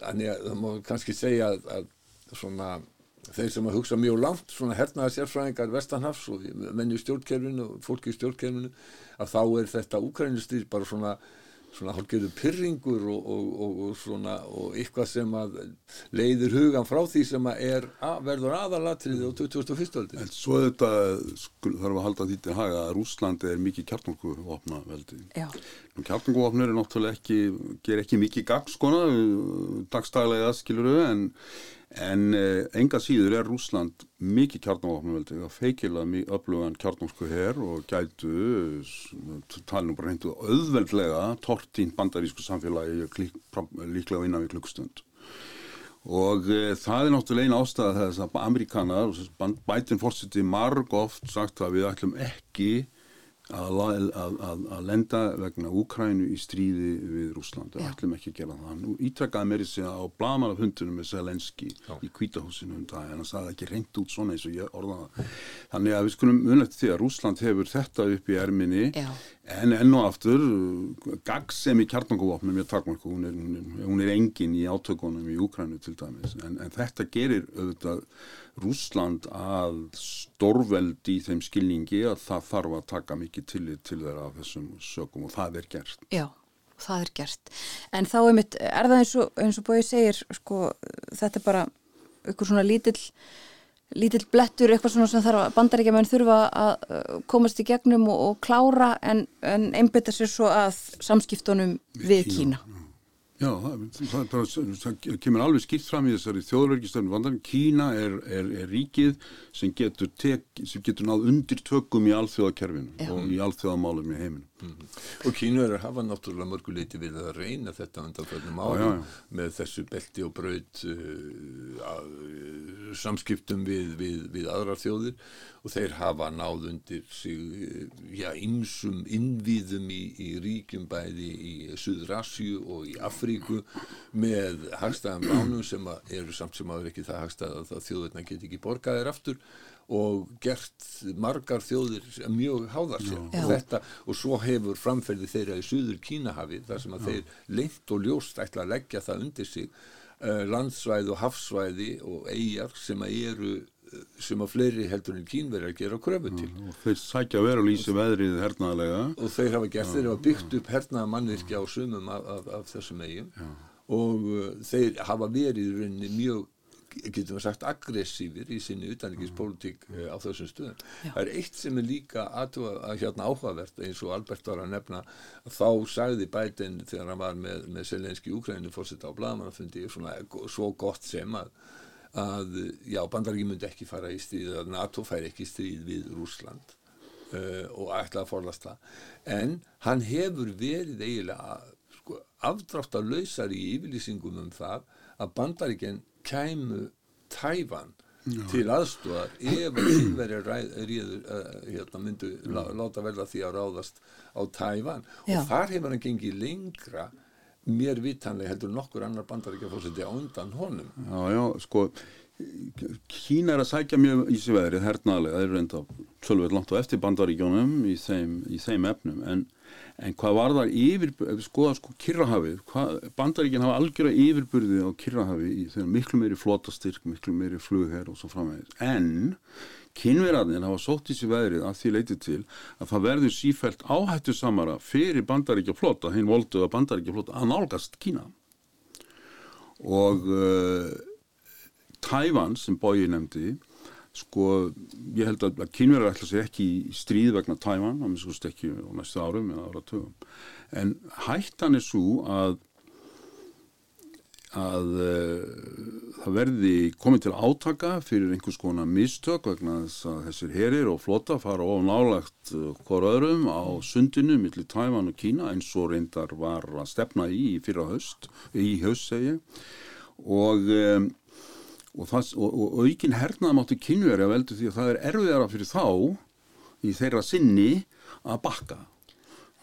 þannig að það má kannski segja að, að svona þeir sem að hugsa mjög langt, svona hernaða sérfræðingar vestanhafs og menni í stjórnkerfinu og fólki í stjórnkerfinu, að þá er þetta úkrænustýr bara svona svona hálfgerðu pyrringur og, og, og, og svona og eitthvað sem að leiðir hugan frá því sem að er að, verður aðalatrið á 2001. aldri. En svo þetta þarf að halda því til haga að Rúslandi er mikið kjartnokkuopna veldi. Já. Kjartnokkuopnur er náttúrulega ekki, ger ekki mikið gagn skona, dagstælega skiluru en En eh, enga síður er Rúsland mikið kjarnavopnveldi og feikilega mjög öflugan kjarnavsku hér og gætu, tala nú bara reyndu auðveldlega, tortín bandarísku samfélagi klík, líklega innan við klukkstund. Og e, það er náttúrulega eina ástæða þess að Amerikanar, bætin fórsiti marg oft sagt að við ætlum ekki að, að, að, að lenda vegna Úkrænu í stríði við Rúsland við ætlum ekki að gera það. Nú ítrekkaði mér þessi á blamanafundunum með Selenski í kvítahúsinu um það en það saði ekki reynd út svona eins og ég orðaða þannig að við skulum munlega því að Rúsland hefur þetta upp í erminni. Já. en enn og aftur gagsem í kjarnanguvopnum hún, hún er engin í átökunum í Úkrænu til dæmis. En, en þetta gerir auðvitað Rúsland að stórveld í þeim skilningi að það þarf að taka mikið tillit til þeirra af þessum sökum og það er gert. Já, það er gert. En þá er, mitt, er það eins og, eins og bóið segir, sko, þetta er bara eitthvað svona lítill, lítill blettur, eitthvað svona sem þarf að bandaríkjaman þurfa að komast í gegnum og, og klára en, en einbita sér svo að samskiptunum við Kína. Kína. Já, það, það, það, kemur alveg skipt fram í þessari þjóðverkistöfnum vandan. Kína er, er, er ríkið sem getur, tek, sem getur náð undir tökum í alþjóðakerfinu og í alþjóðamálum í heiminu. Mm -hmm. Og Kínuverðar hafa náttúrulega mörguleiti við að reyna þetta undan följum árum með þessu belti og braut uh, uh, samskiptum við, við, við aðrar þjóðir og þeir hafa náð undir sig já, ymsum innvíðum í, í ríkjum bæði í Suðrasju og í Afríku með hagstæðan lánum sem eru samt sem aður ekki það hagstæða að þjóðverðna get ekki borgaðir aftur og gert margar þjóðir mjög háðar sér og, þetta, og svo hefur framferði þeirra í Suður Kínahafi þar sem að Já. þeir lengt og ljóst ætla að leggja það undir sig uh, landsvæði og hafsvæði og eigjar sem að eru eh, sem að fleiri heldur en kínveri að gera kröfu til. Já, þeir sækja vera að lýsa veðrið hernaðlega. Og þeir hafa gert, þeir hafa byggt upp hernaða mannvirkja á sumum af, af, af þessum eigum og uh, þeir hafa verið mjög getum við sagt aggressífir í sinni utanrikiðspolítík mm. uh, á þessum stöðum. Já. Það er eitt sem er líka aðtúa, að hérna áhugavert eins og Albert var að nefna að þá sagði bætinn þegar hann var með, með selenski úkræðinu fórsetta á bladamannafundi svona svo gott sem að, að já, bandaríki myndi ekki fara í stríð að NATO fær ekki stríð við Rúsland uh, og ætla að forlast það. En hann hefur verið eiginlega sko, afdrátt að lausar í yfirlýsingum um það að bandaríkinn kæmu Tævan til aðstúðar ef að kynveri uh, hérna, myndu lá, láta verða því að ráðast á Tævan. Og þar hefur hann gengið lengra mér vitanlega heldur nokkur annar bandaríkja fórseti á undan honum. Já, já, sko Kína er að sækja mjög í sig veðrið hernaðlega, það er reynda tölvöld langt á eftir bandaríkjónum í þeim, í þeim efnum. En en hvað var það yfir, ef við skoðum sko Kirrahafið, bandaríkinn hafa algjörða yfirburði á Kirrahafið í þegar miklu meiri flotastyrk, miklu meiri flugherr og svo framvegis, en kynverðarnir hafa sótt í sig veðrið að því leiti til að það verður sífælt áhættu samara fyrir bandaríkja flota, hinn volduða bandaríkja flota að nálgast Kína. Og uh, Tævan sem bóið nefndi sko ég held að kynverðar ætla sér ekki í stríð vegna Tæman á minnst ekki á næstu árum eða ára tögum en hættan er svo að að uh, það verði komið til átaka fyrir einhvers konar mistök vegna þess að þessir herir og flotta fara of nálagt uh, hver öðrum á sundinu millir Tæman og Kína eins og reyndar var að stefna í fyrra höst, í höst segja og um, og, það, og, og aukin hernaða máttu kynveri að veldu því að það er erfiðara fyrir þá í þeirra sinni að bakka.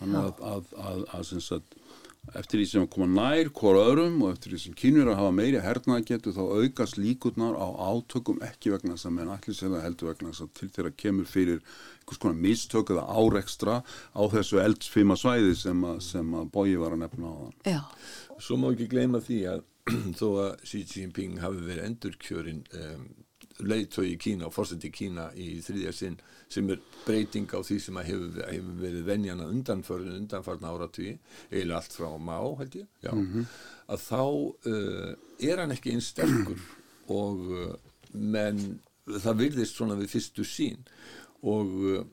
Þannig að, að, að, að eftir því sem koma nær hvora öðrum og eftir því sem kynveri að hafa meiri hernaða getur þá aukast líkurnar á átökum ekki vegna þess að menn allir sem það heldur vegna þess að til þeirra kemur fyrir einhvers konar mistök eða áreikstra á þessu eldsfima svæði sem að, að bóji var að nefna á þann Já. Svo má ekki gleyma því að þó að Xi Jinping hafi verið endurkjörin um, leiðtögi Kína og fórseti Kína í þriðja sinn sem er breyting á því sem hefur, hefur verið venjana undanförðin undanfarn áratví eiginlega allt frá má held ég já, að þá uh, er hann ekki einn sterkur og uh, menn það virðist svona við fyrstu sín og uh,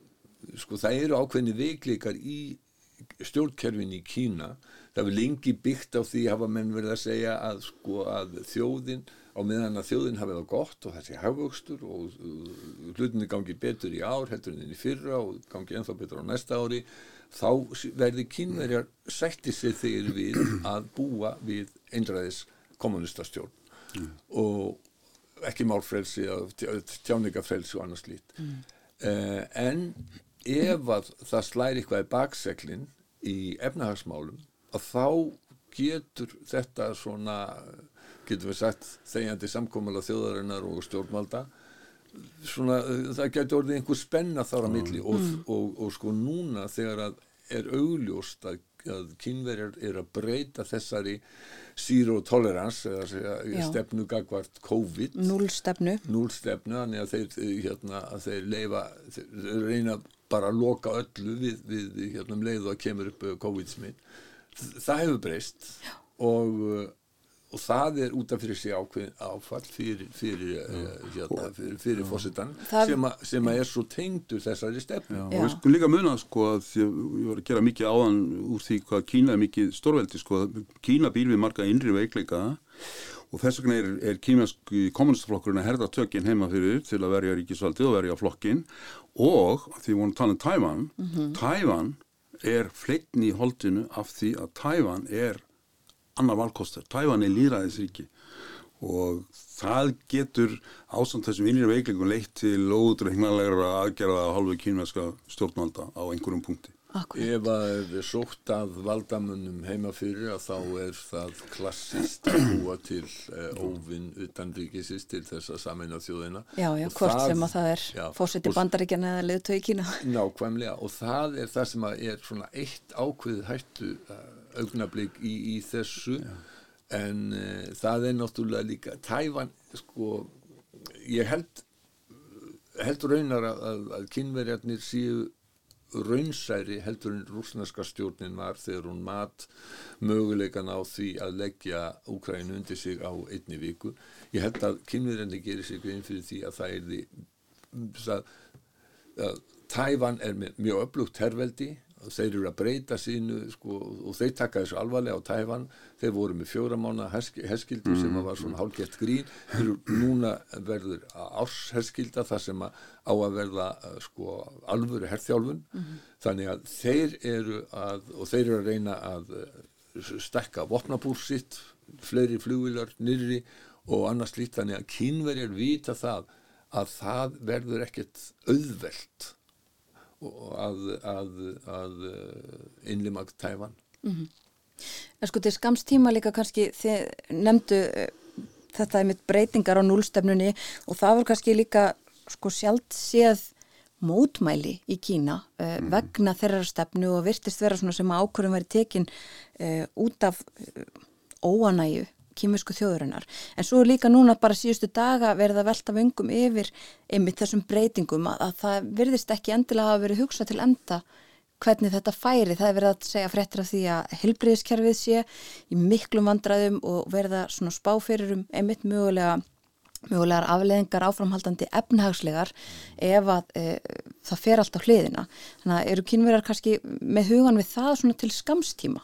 sko það eru ákveðni veikleikar í stjórnkerfin í Kína það er lengi byggt á því hafa menn verið að segja að sko að þjóðin á meðan að þjóðin hafi það gott og þessi hafvöxtur og hlutinni gangi betur í ár heldur en í fyrra og gangi ennþá betur á næsta ári þá verði kínverjar sætti sig þegar við að búa við einræðis kommunistastjórn og ekki málfrelsi tjáningafrelsi og annars lít mm. uh, en ef að það slæri eitthvað í bakseglinn í efnahagsmálum að þá getur þetta svona getur við sagt þegjandi samkómala þjóðarinnar og stjórnvalda svona það getur orðið einhver spenna þar á milli og, og, og, og sko núna þegar að er augljóst að, að kynverjar er að breyta þessari zero tolerance eða stefnu gagvart COVID Núlstefnu. þannig að þeir, hérna, að þeir leifa, þeir reyna bara að loka öllu við, við hérna, um leið og að kemur upp uh, COVID-sminn. Það hefur breyst og, og það er út af fyrir sig ákveðin áfall fyrir, fyrir, uh, hérna, fyrir, fyrir fósitan Það- sem, sem að er svo tengdur þessari stefnu. Og við skulum líka muna sko að að ég var að gera mikið áðan úr því hvað Kína er mikið stórveldi sko. Að Kína býr við marga innri veikleika og þess vegna er, er kímensk kommunistaflokkurinn að herða tökinn heima fyrir til að verja ríkisvaldið og verja flokkin og því við vorum að tala um Tævan Tævan er fleitni í holdinu af því að Tævan er annar valkostar, Tævan er líðræðisríki og það getur ásamt þessum innri veikleikum leitt til ódreiknarlegra aðgerða á halvu kínverska stjórnvalda á einhverjum punkti. Akkurat. Ef að sótt að valdamunum heima fyrir að þá er það klassist að búa til uh, óvinn utan ríkisist til þess að sameina þjóðina. Já, já, Og hvort sem að það er já, fósiti og- bandaríkjana eða liðtögi Kína. Nákvæmlega og það er það sem að er svona eitt ákveðið hættu uh, augnablík í, í þessu en uh, það er náttúrulega líka Tævan sko ég held held raunar að, að kynverjarnir séu raunsæri heldur en rúsneska stjórnin var þegar hún mat möguleikan á því að leggja Úkrænu undir sig á einni viku. Ég held að kynverjarnir gerir sig grein fyrir því að það er því það, að Tævan er mjög öflugt herveldi og þeir eru að breyta sínu sko, og þeir taka þessu alvarlega á Tævan. Þeir voru með fjóra mánu herskildu sem að var svona hálfgett grín. Þeir eru núna verður ársherskilda þar sem að á að verða uh, sko alvöru herþjálfun. Þannig að þeir eru að og þeir eru að reyna að uh, stekka vopnabúr sitt fleiri flugvilar nýri og annars lít þannig að kínverjar vita það að það verður ekkert auðvelt að, að, að innlima Tævan. En sko til skamstíma líka kannski þið nefndu eh, þetta er mitt breytingar á núlstefnunni og það var kannski líka sko sjálft séð mótmæli í Kína uh, vegna þeirra stefnu og virtist vera svona sem ákvörðum væri tekin uh, út af uh, óanæju kýmisku þjóðurinnar. En svo líka núna bara síðustu daga verið að velta vöngum yfir einmitt þessum breytingum að, að það virðist ekki endilega hafa verið hugsað til enda hvernig þetta færi. Það er verið að segja fréttir af því að helbriðiskerfið sé í miklum vandræðum og verða svona spáfyrir um einmitt mögulega mögulegar afleðingar áframhaldandi efnahagslegar ef að e, það fer allt á hliðina. Þannig að eru kynverjar kannski með hugan við það svona til skamstíma?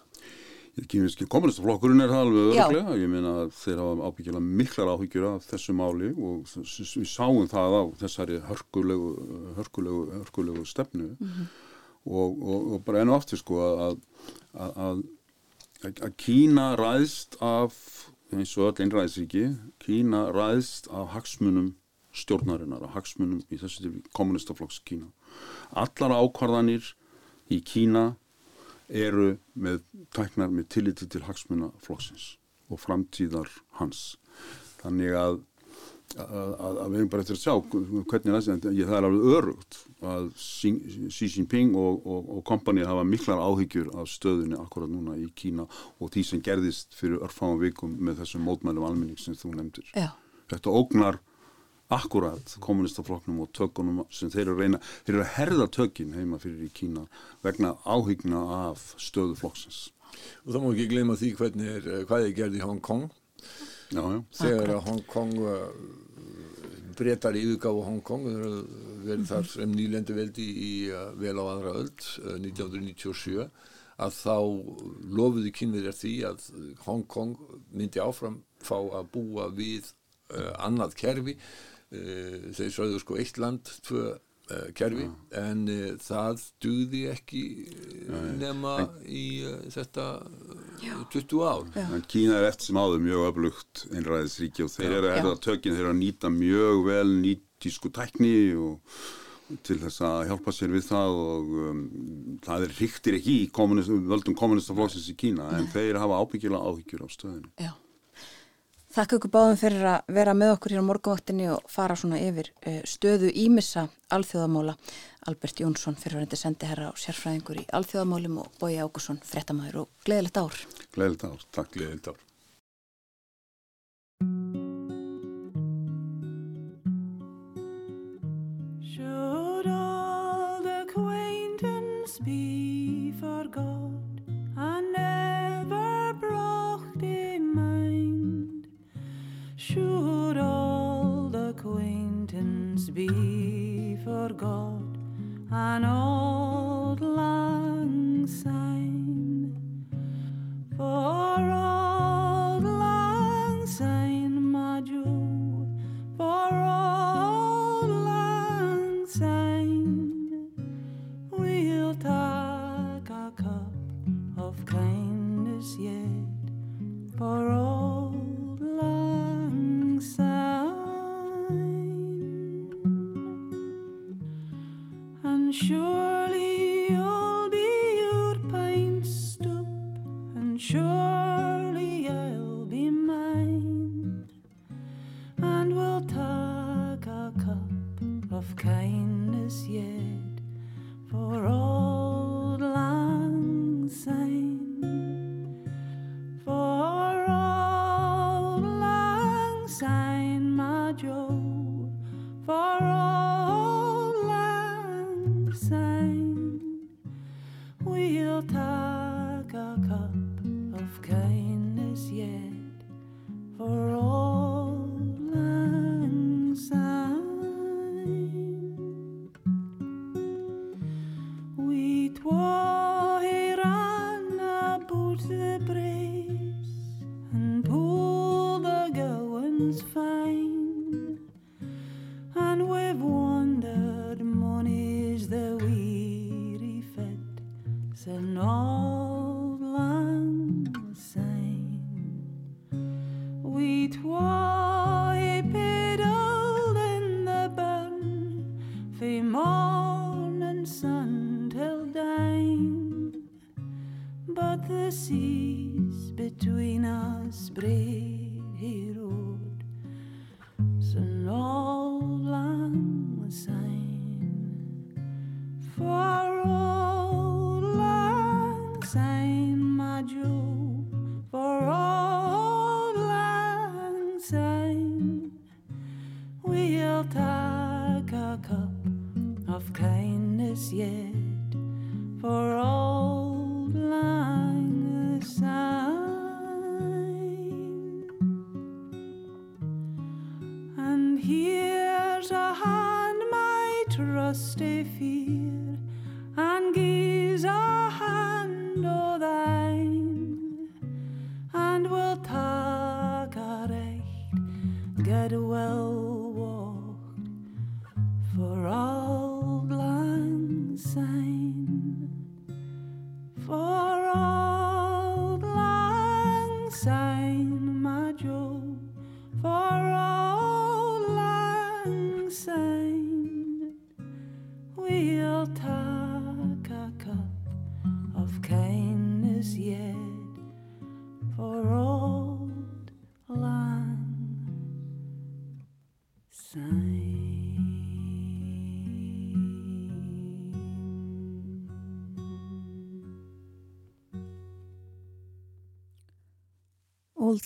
Kínverski kommunistaflokkurinn er það alveg Já. örglega, ég meina þeir hafa ábyggilega miklar áhyggjur af þessu máli og við sáum það á þessari hörkulegu, hörkulegu, hörkulegu stefnu og, og, og bara enn og aftur sko að, að, að, að Kína ræðst af, eins og öll einræðisríki, Kína ræðst af hagsmunum stjórnarinnar, af hagsmunum í þessu til kommunistaflokks Kína. Allar ákvarðanir í Kína eru með tæknar með tilliti til hagsmuna flokksins og framtíðar hans. Þannig að, að, að, að við erum bara eftir að sjá hvernig það er, ég það er alveg örugt að Xi Xi Jinping og, og, og kompani hafa miklar áhyggjur af stöðunni akkurat núna í Kína og því sem gerðist fyrir örfáum vikum með þessum mótmælum almenning sem þú nefndir. Já. Þetta ógnar akkurat kommunistaflokknum og tökunum sem þeir eru að reyna, þeir eru að herða tökin heima fyrir í Kína vegna áhyggna af stöðu flokksins. Og þá má ekki gleyma því hvernig er, eh, hvað er gerð í Hong Kong Já, já. þegar að Hong Kong uh, breytar yfirgáfu Hong Kong þeir eru verið þar sem nýlendu veldi í uh, vel á aðra öld uh, 1997 að þá lofuðu kynverjar því að Hong Kong myndi áfram fá að búa við uh, annað kerfi þeir sögðu sko eitt land, tvö uh, kerfi en uh, það duði ekki uh, nema í uh, þetta uh, 20 ár. En Kína er eftir sem áður mjög öflugt einræðisríki og þeir eru að tökin, þeir eru að nýta mjög vel nýtísku tækni og til þess að hjálpa sér við það og um, það er ríktir ekki í kommunist, völdum kommunistaflokksins í Kína en þeir hafa ábyggilega áhyggjur á stöðinu. Já. Þakka ykkur báðum fyrir að vera með okkur hér á morgunvaktinni og fara svona yfir uh, stöðu ímissa alþjóðamóla. Albert Jónsson fyrir að sendi herra á sérfræðingur í alþjóðamólum og Bói Ágússon frettamæður og gleðilegt ár. Gleðilegt ár, takk. Gleðild ár be forgot an old lang syne? For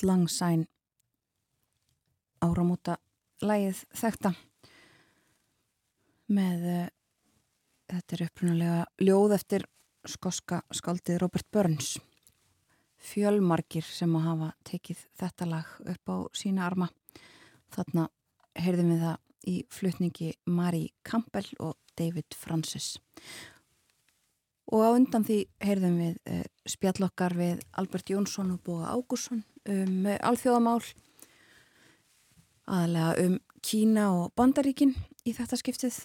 Old Lang Syne áramóta lægið þekta með uh, þetta er upprunalega ljóð eftir skoska skaldið Robert Burns. Fjölmarkir sem að hafa tekið þetta lag upp á sína arma. Þarna heyrðum við það í flutningi Marie Campbell og David Francis og á undan því heyrðum við uh, spjallokkar við Albert Jónsson og Bóa Ágússon um uh, alþjóðamál aðalega um Kína og Bandaríkin í þetta skiptið.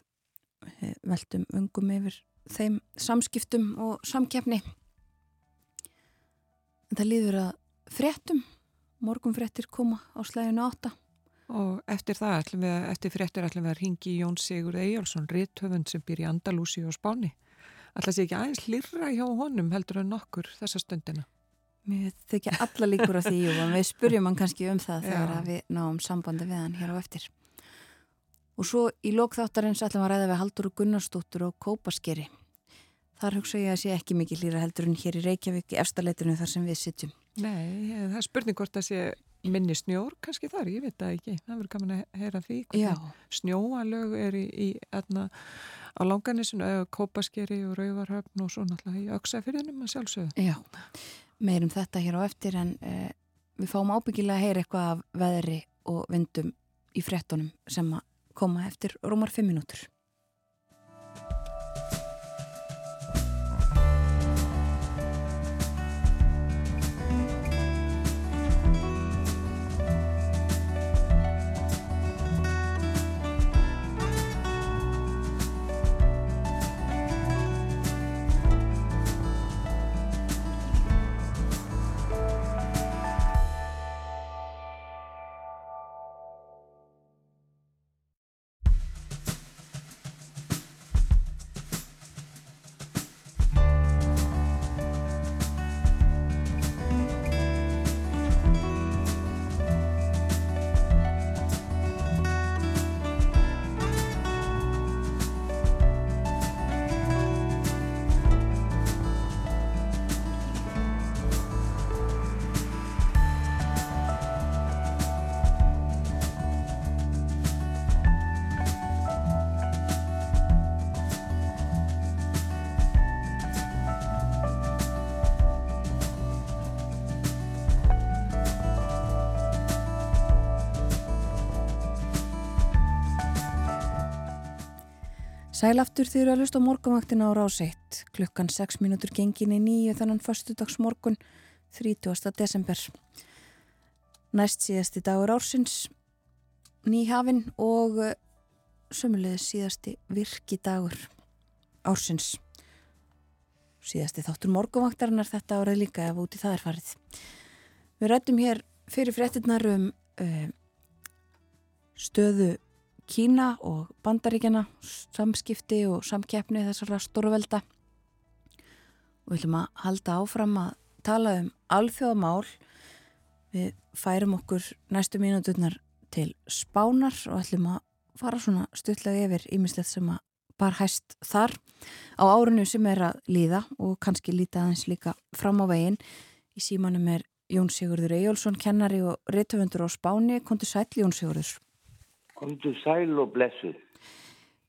Uh, veldum ungum yfir þeim samskiptum og samkjafni það líður að fréttum. Morgum fréttir koma á slæðinu átta. Og eftir það, við, eftir fréttir ætlum við að ringi Jón Sigur Eyjálsson, rittöfund sem býr í Andalúsi og Spáni. Ætla sé ekki aðeins lirra hjá honum heldur en nokkur þessa stundina. Mér þykja alla líkur á því en við spurjum hann kannski um það þegar að við náum sambandi við hann hér á eftir. Og svo í lókþáttarins ætlum að ræða við Haldur og Gunnarsdóttur og Kópaskeri. Þar hugsa ég að sé ekki mikið hlýra heldur en hér í Reykjavík efstaleitinu þar sem við sitjum. Nei, eh, það er spurning hvort það sé minni snjór kannski þar, ég veit það ekki. Það verður gaman að heyra því. Snjóalög er í, í á langanisinu, Kópaskeri og Rauvarhöfn og svo náttúrulega í Öksafyrðinum að sjálfsögðu. já. Meirum þetta hér á eftir en uh, við fáum ábyggilega að heyra eitthvað af veðri og vindum í fréttunum sem að koma eftir rúmar fimm minútur. Sælaftur þið eru að lusta á morgunvaktina á rás 1 klukkan 6 mínútur gengin í nýju þennan föstudags morgun 30. desember. Næst síðasti dagur ársins, nýhafinn og eh, sömulegis síðasti virki dagur ársins. Síðasti þáttur morgunvaktarinnar þetta árið líka ef úti það er farið. Við rættum hér fyrir fréttinnar um uh, stöðu Kína og Bandaríkjana, samskipti og samkeppni þessara stórvelda. Við ætlum að halda áfram að tala um alþjóðamál. Við færum okkur næstu mínúturnar til spánar og ætlum að fara svona stuttlega yfir ímislegt sem að bar hæst þar á árinu sem er að líða og kannski líta aðeins líka fram á veginn. Í símanum er Jón Sigurður Eyjólfsson, kennari og reytöfundur á Spáni. Kontur sæl Jón Sigurður. Komdu sæl og blessuð.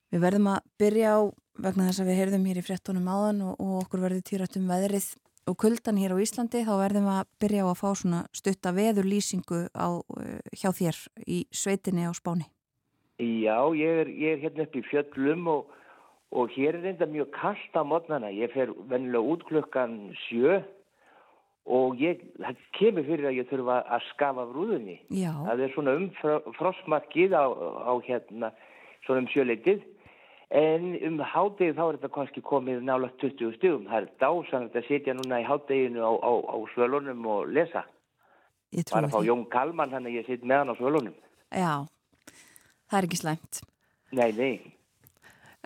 Við verðum að byrja á vegna þess að við heyrðum hér í fréttunum áðan og, og okkur verður týrætt um veðrið og kuldan hér á Íslandi þá verðum við að byrja á að fá svona stutta veðurlýsingu á, uh, hjá þér í sveitinni á Spáni. Já, ég er, ég er hérna upp í fjöllum og, og hér er reynda mjög kallt á mótnana. Ég fer vennilega út klukkan sjö og ég, það kemur fyrir að ég þurfa að skafa brúðunni. Já, Það er svona um frostmarkið á, á hérna, svona um sjöleitið. En um hádegið þá er þetta kannski komið nála 20 stugum. Það er dásanlegt að sitja núna í hádeginu á, á, á svölunum og lesa. ég trúi Bara að fá því. Jón Kalman hann að ég sitt með hann á svölunum. Já, það er ekki slæmt. Nei, nei.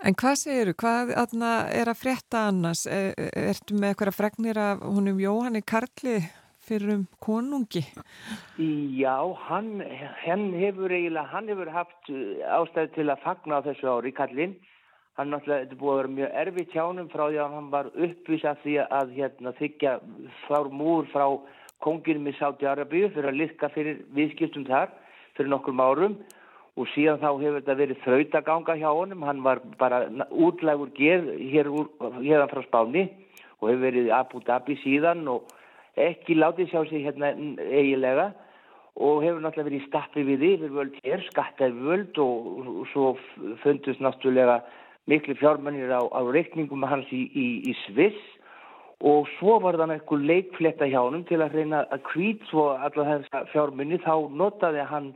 En hvað segiru, hvað er að frétta annars? Er, ertu með eitthvað fregnir af honum Jóhanni Karli fyrir um konungi? Já, hann, hann hefur eiginlega, hann hefur haft uh, ástæði til að fagna á þessu ári, Kallinn. Hann náttúrulega, þetta búið að vera mjög erfitt hjá honum frá því að hann var uppvísað því að hérna, þykja frá múr frá konginum í Sáti Arabíu fyrir að liðka fyrir viðskiptum þar fyrir nokkrum árum og síðan þá hefur þetta verið þrautaganga hjá honum, hann var bara útlægur ger hér hérðan frá Spáni og hefur verið Abu Dhabi síðan og ekki látið sjá sig hérna eigilega og hefur náttúrulega verið í stappi við yfir völd hér, skattaði völd og, og svo fundust náttúrulega miklu fjármennir á, á reikningum hans í, í, í Sviss. Og svo var þann eitthvað leikfletta hjá honum til að reyna að kvít svo alla þessa fjármunni þá notaði hann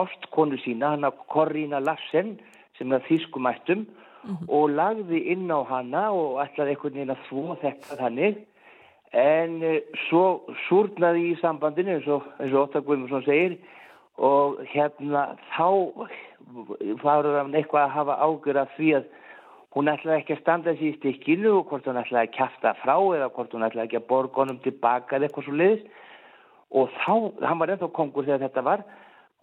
ástkonu sína, hann að Corrina Larsen sem er þýskumættum mm -hmm. og lagði inn á hanna og ætlaði einhvern veginn að þvó þetta þannig en uh, svo súrnaði í sambandinu eins og, og Óttar Guðmundsson segir og hérna þá farur hann eitthvað að hafa ágjör af því að hún ætlaði ekki að standa þessi í stikkinu og hvort hún ætlaði að kæfta frá eða hvort hún ætlaði ekki að borga honum tilbaka eða eitthvað svo leiðis og þá, hann var ennþá kongur þegar þetta var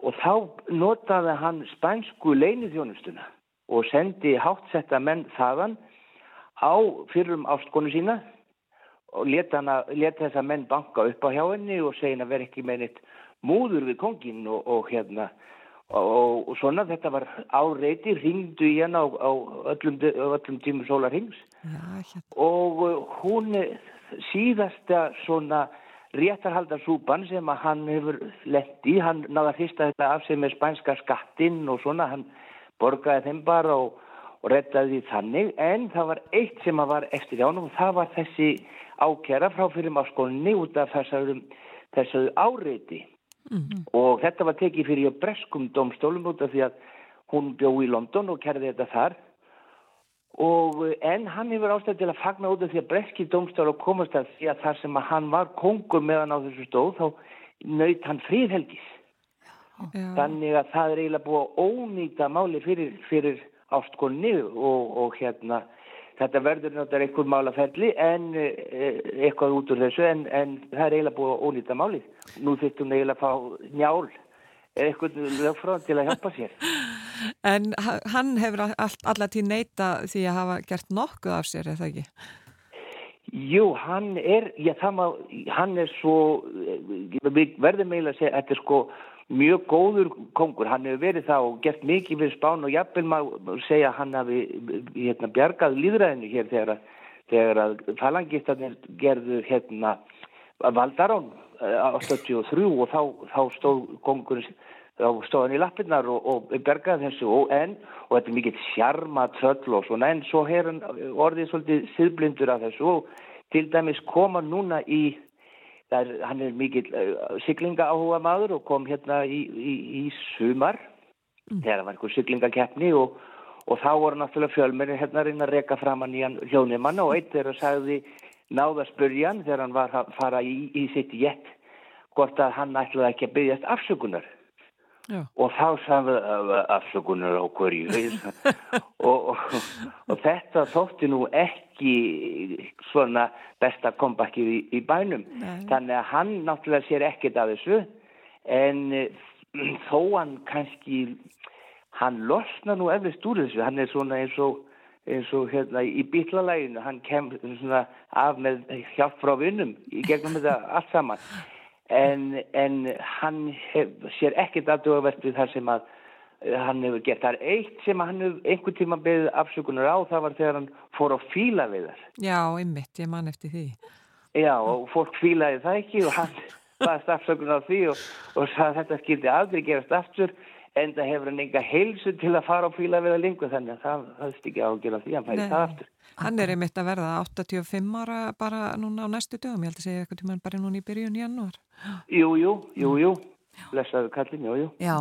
og þá notaði hann spænsku leinithjónustuna og sendi háttsetta menn þaðan á fyrrum ástkonu sína og leta, leta þessa menn banka upp á hjá henni og segja að vera ekki með neitt múður við kongin og, og hérna og, og svona þetta var áreiti ringdu í henn á, á öllum, öllum tímum sólar hings ja, hérna. og hún síðasta svona réttarhaldarsúpan sem að hann hefur lendi, hann náða fyrsta þetta af sig með spænska skattinn og svona, hann borgaði þeim bara og, og rettaði því þannig, en það var eitt sem að var eftir jánum og það var þessi ákjara frá fyrir máskólinni út af þessari, þessari áreiti mm -hmm. og þetta var tekið fyrir breskum domstólum út af því að hún bjó í London og kerði þetta þar Og, en hann hefur ástæði til að fagna út af því að breski domstáru komast að því að þar sem að hann var kongur meðan á þessu stóð þá nöyt hann fríðhelgis. Já. Þannig að það er eiginlega búið að ónýta máli fyrir, fyrir ástkonni og, og hérna þetta verður náttúrulega einhver málaferli en e, eitthvað út úr þessu en, en það er eiginlega búið að ónýta máli. Nú þurftum eiginlega að fá njál eða eitthvað lögfráðan til að hjálpa sér. En hann hefur alltaf til neyta því að hafa gert nokkuð af sér, eða ekki? Jú, hann er, já það má, hann er svo, við verðum eiginlega að segja, þetta er sko mjög góður kongur, hann hefur verið það og gert mikið fyrir spán og jafnvel maður segja að hann hafi hérna, bjargað líðræðinu hér þegar að, þegar að falangistarnir gerðu hérna valdarán á 73 og þá, þá stóð kongurinn þá stóð hann í lappirnar og, og bergaði þessu og enn og þetta er mikill sjarma tröll og svona en svo er hann orðið svolítið siðblindur af þessu og til dæmis koma núna í er, hann er mikill uh, siglinga áhuga maður og kom hérna í, í, í sumar mm. þegar það var einhver siglingakeppni og, og þá voru náttúrulega fjölmennir hérna að reyka fram hann í hann hljónimann og eitt er að sagði náðaspurjan þegar hann var að fara í, í sitt jett hvort að hann ætlaði ekki að byggjast afsökunar Já. og þá sagði afsökunar á hverju. Og, og, og þetta þótti nú ekki svona besta kompakið í, í bænum. Nei. þannig að hann náttúrulega sér ekkert af þessu en þó hann kannski hann losna nú eflust úr þessu. Hann er svona eins og eins og hérna í býtlalæginu hann kemur svona af með hjálp frá vinnum í gegnum þetta allt saman en, en hann hef, sér ekkert aðdugavert við það sem að eh, hann hefur gert. Það er eitt sem hann hefur einhvern tíma beðið afsökunar á, það var þegar hann fór á fíla við þar. Já, einmitt, ég man eftir því. Já, og fólk fílaði það ekki og hann baðist afsökunar á því og, og þetta skildi aldrei gerast aftur en það hefur hann enga heilsu til að fara á fíla við að lingu þannig að það höfst ekki ágjörða því að hann færi það aftur. Hann er einmitt að verða 85 ára bara núna á næstu dögum, ég held að segja eitthvað tíma bara núna í byrjun janúar. Jú, jú, jú, jú, lesaðu kallin, jú, jú. Já,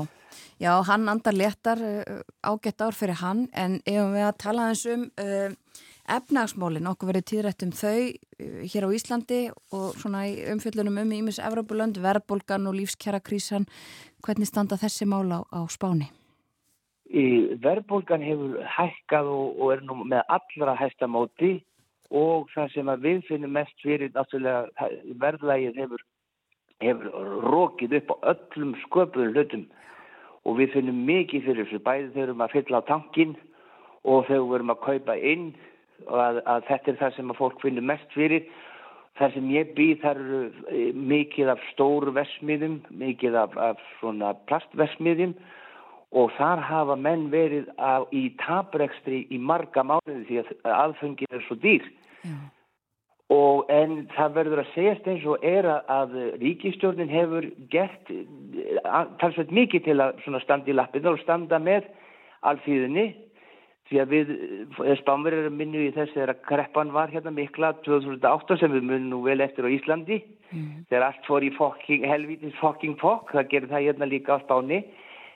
já, hann andar letar uh, ágætt ár fyrir hann. En ef við að tala þessum uh, efnagsmólin, okkur verið tíðrætt um þau uh, hér á Íslandi og svona í umfjöldunum um Ímis Evropulönd, verðbólgan og lífskjara krísan, hvernig standa þessi mála á, á spáni? Verðbólgan hefur hækkað og, og er nú með allra hæstamóti og það sem við finnum mest fyrir náttúrulega verðlægið hefur, hefur rókið upp á öllum sköpuðum hlutum og við finnum mikið fyrir þessu bæði þegar við erum að fylla á tankin og þegar við erum að kaupa inn og að, að þetta er það sem að fólk finnum mest fyrir. Þar sem ég býð þar eru mikið af stóru versmiðum mikið af, af svona plastversmiðum og þar hafa menn verið á, í taprekstri í marga mánuði því að aðfengið er svo dýr. Já. og en það verður að segjast eins og er að, að ríkistjórnin hefur gert eh, talsveit mikið til að standa í lappinu og standa með alþýðinni því að við spánverðir minnu í þess þegar kreppan var hérna mikla 2008 sem við munum nú vel eftir á Íslandi. Mm. þegar allt fór í fucking, helvítis fucking fokk, það gerir það hérna líka á Spáni.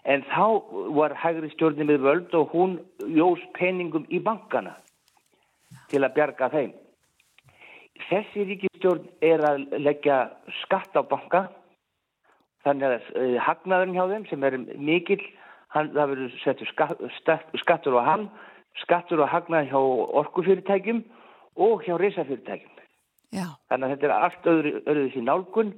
En þá var hægri stjórnin með völd og hún jós peningum í bankana til að bjarga þeim. Þessi ríkistjórn er að leggja skatt á banka. Þannig að uh, hagnaðurinn hjá þeim sem er mikill hann, það verður settur skatt, skatt, skattur á hann skattur á hagnaðin hjá orkufyrirtækjum og hjá reysafyrirtækjum. Þannig að þetta er allt öðru, öðru því nálgun.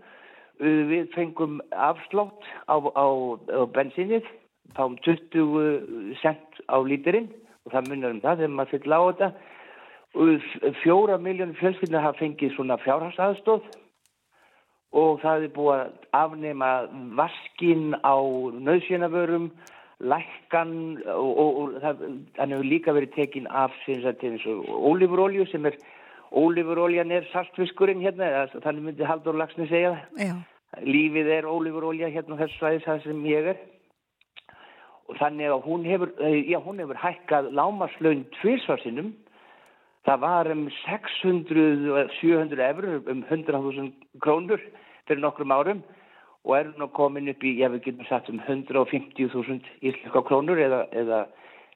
Uh, Við fengum afslátt á, á, á bensinnið, fáum 20 cent á lítirinn og það munar um það þegar maður fyrir á þetta. Uh, Fjóra miljónir fjölskyldina hafa fengið svona fjárhagsaðstóð og það er búið að afnema vaskin á nöðsynavörum, lækkan og, og, og það, hann hefur líka verið tekin af ólífurolju sem er Ólífuróljan er saltfiskurinn hérna, þannig myndi Haldur Lagsni segja. Já. Lífið er ólífurólja hérna á þessu svæði það sem ég er. Og þannig að hún hefur, eh, já, hún hefur hækkað lámaslaun tvísvarsinnum. Það var um 600-700 eurur, um 100.000 krónur fyrir nokkrum árum og er nú komin upp í, já við getum sagt um 150.000 íslenska krónur eða, eða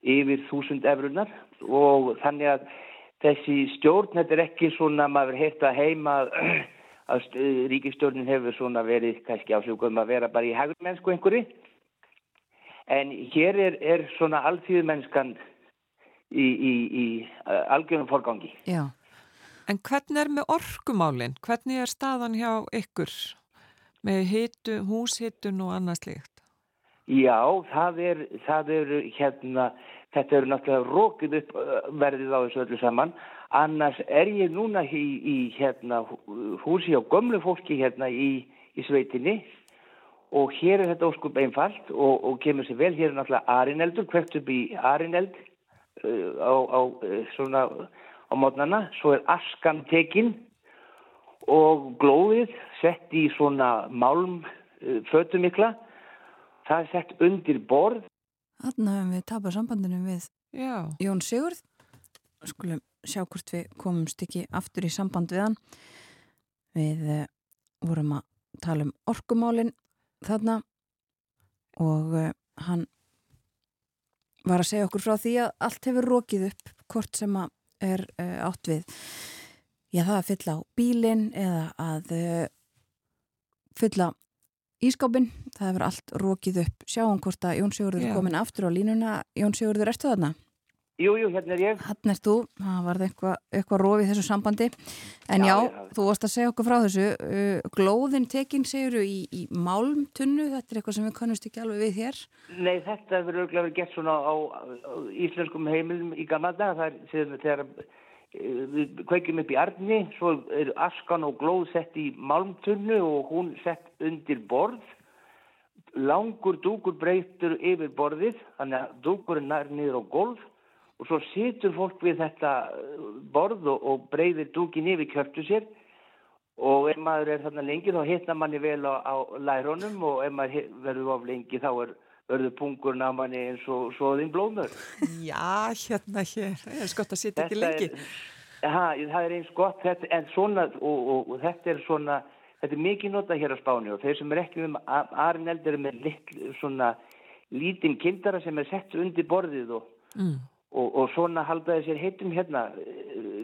yfir 1000 eurunar og þannig að þessi stjórn, þetta er ekki svona maður heitt að heima að ríkistjórnin hefur svona verið kannski ásugum að vera bara í hægurmennsku einhverju en hér er, er svona alþýðumennskan í, í, í uh, algjörnum forgangi. Já. En hvernig er með orkumálinn? Hvernig er staðan hjá ykkur með hitu, húshitun og annað slíkt? Já, það er, það er hérna Þetta eru náttúrulega rókið upp verðið á þessu öllu saman. Annars er ég núna í, í hérna, húsi á gömlu fólki hérna í, í sveitinni og hér er þetta óskup einfalt og, og kemur sér vel. Hér er náttúrulega arineldur, hvert upp í arineld á, á, svona, á mótnana. Svo er askan tekinn og glóðið sett í svona málm uh, fötumikla. Það er sett undir borð Þannig hefum við tapað sambandinu við Já. Jón Sigurð. Skulum sjá hvort við komumst ekki aftur í samband við hann. Við uh, vorum að tala um orkumálinn þarna og uh, hann var að segja okkur frá því að allt hefur rókið upp hvort sem að er átt við. Já, það að fylla á bílinn eða að fylla ískápin, það hefur allt rókið upp. Sjáum hvort að Jón Sigurður er komin aftur á línuna. Jón Sigurður, ertu þarna? Jú, jú, hérna er ég. Hann er þú, það var eitthvað, eitthvað rófið þessu sambandi. En já, já þú varst að segja okkur frá þessu. Uh, glóðin tekinn segjuru í, í málmtunnu, þetta er eitthvað sem við kannumst ekki alveg við hér. Nei, þetta hefur auðvitað verið gert svona á, á íslenskum heimilum í gamla dag. Það er við kveikjum upp í arni, svo er askan og glóð sett í málmtunnu og hún sett undir borð. Langur dúkur breytur yfir borðið, þannig að dúkurinn nær niður á golf og svo situr fólk við þetta borð og, og breyðir dúkin yfir kjöptu sér og ef maður er þarna lengi þá hitnar manni vel á, á læronum og ef maður verður of lengi þá er, verður pungurinn á manni eins og svoðin blómur. Já, hérna hér, það er skott að sitja ekki lengi. Ha, það er eins gott, þetta, en svona, og, og, og þetta er svona, þetta er mikið nota hér á Spáni og þeir sem er ekki um aðrin eldur með lit, svona lítinn kindara sem er sett undir borðið og mm. Og, og svona haldaði sér heitum hérna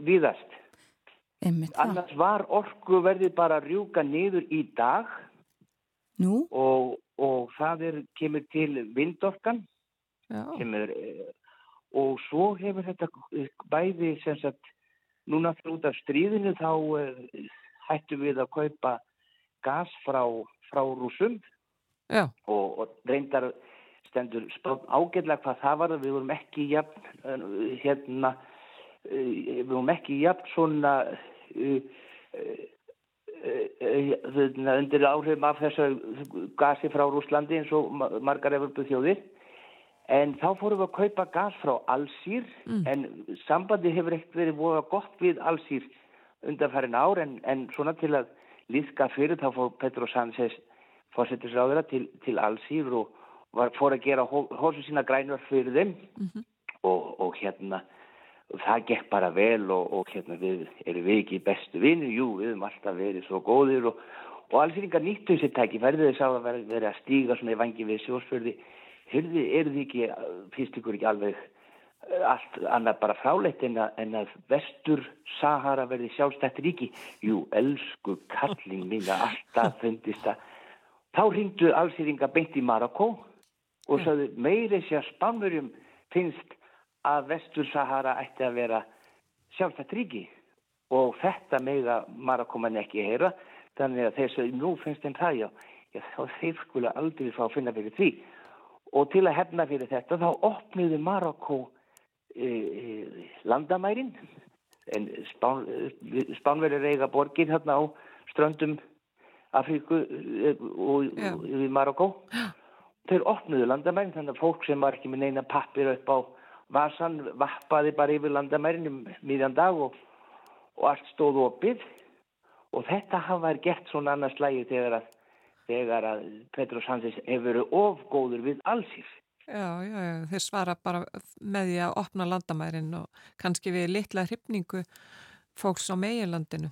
viðast. Annars var orku verðið bara að rjúka niður í dag og, og það er, kemur til vindorkan er, og svo hefur þetta bæði sem sagt núna út af stríðinu þá uh, hættum við að kaupa gas frá, frá rúsum og, og reyndar stendur ágætlega hvað það var við vorum ekki jafn hérna við vorum ekki jafn svona uh, uh, undir áhrifum af þessu gasi frá Rúslandi eins og margar Evropu þjóðir En þá fórum við að kaupa gas frá Allsýr en sambandi hefur ekkert verið voða gott við Allsýr undanfærin ár en, en svona til að líðka fyrir þá fór Petro Sánchez fórsetisráðura til, til Allsýr og var, fór að gera hósu sína grænur fyrir þeim. Og, og hérna það gekk bara vel og, og hérna við erum við ekki bestu vinni, jú við erum alltaf verið svo góðir og, og allsýringar nýttu þessi tæki ferðið þess að vera, að stíga svona í vangi við sjósfjörði. Hyrði, eru þið ekki, finnst ykkur ekki alveg eh, allt annað bara fráleitt en að, en að vestur Sahara verði sjálfstætt ríki? Jú, elsku kalling mín að alltaf fundist að þá ringdu allsýringar beint í Marokko og sagði meiri sér spánverjum finnst að vestur Sahara ætti að vera sjálfstætt ríki. Og þetta mega Marokkoman ekki heyra þannig að þeir sagði nú finnst þeim það já, já þá þeir skula aldrei fá að finna fyrir því. Og til að hefna fyrir þetta þá opniði Marokko e, e, landamærin. En Spán, e, Spánverið reyga borgir hérna á ströndum Afríku e, og við Marokko þeir opnuðu landamærin þannig að fólk sem var ekki með neina pappir upp á vasan vappaði bara yfir landamærin um miðjan dag og, og allt stóð opið og þetta hafa verið gert svona annars lægi þegar að, þegar að Petro Sánchez hefur verið ofgóður við allsýr. Já, já, já, þeir svara bara með því að opna landamærin og kannski við litla hrypningu fólks á meginlandinu.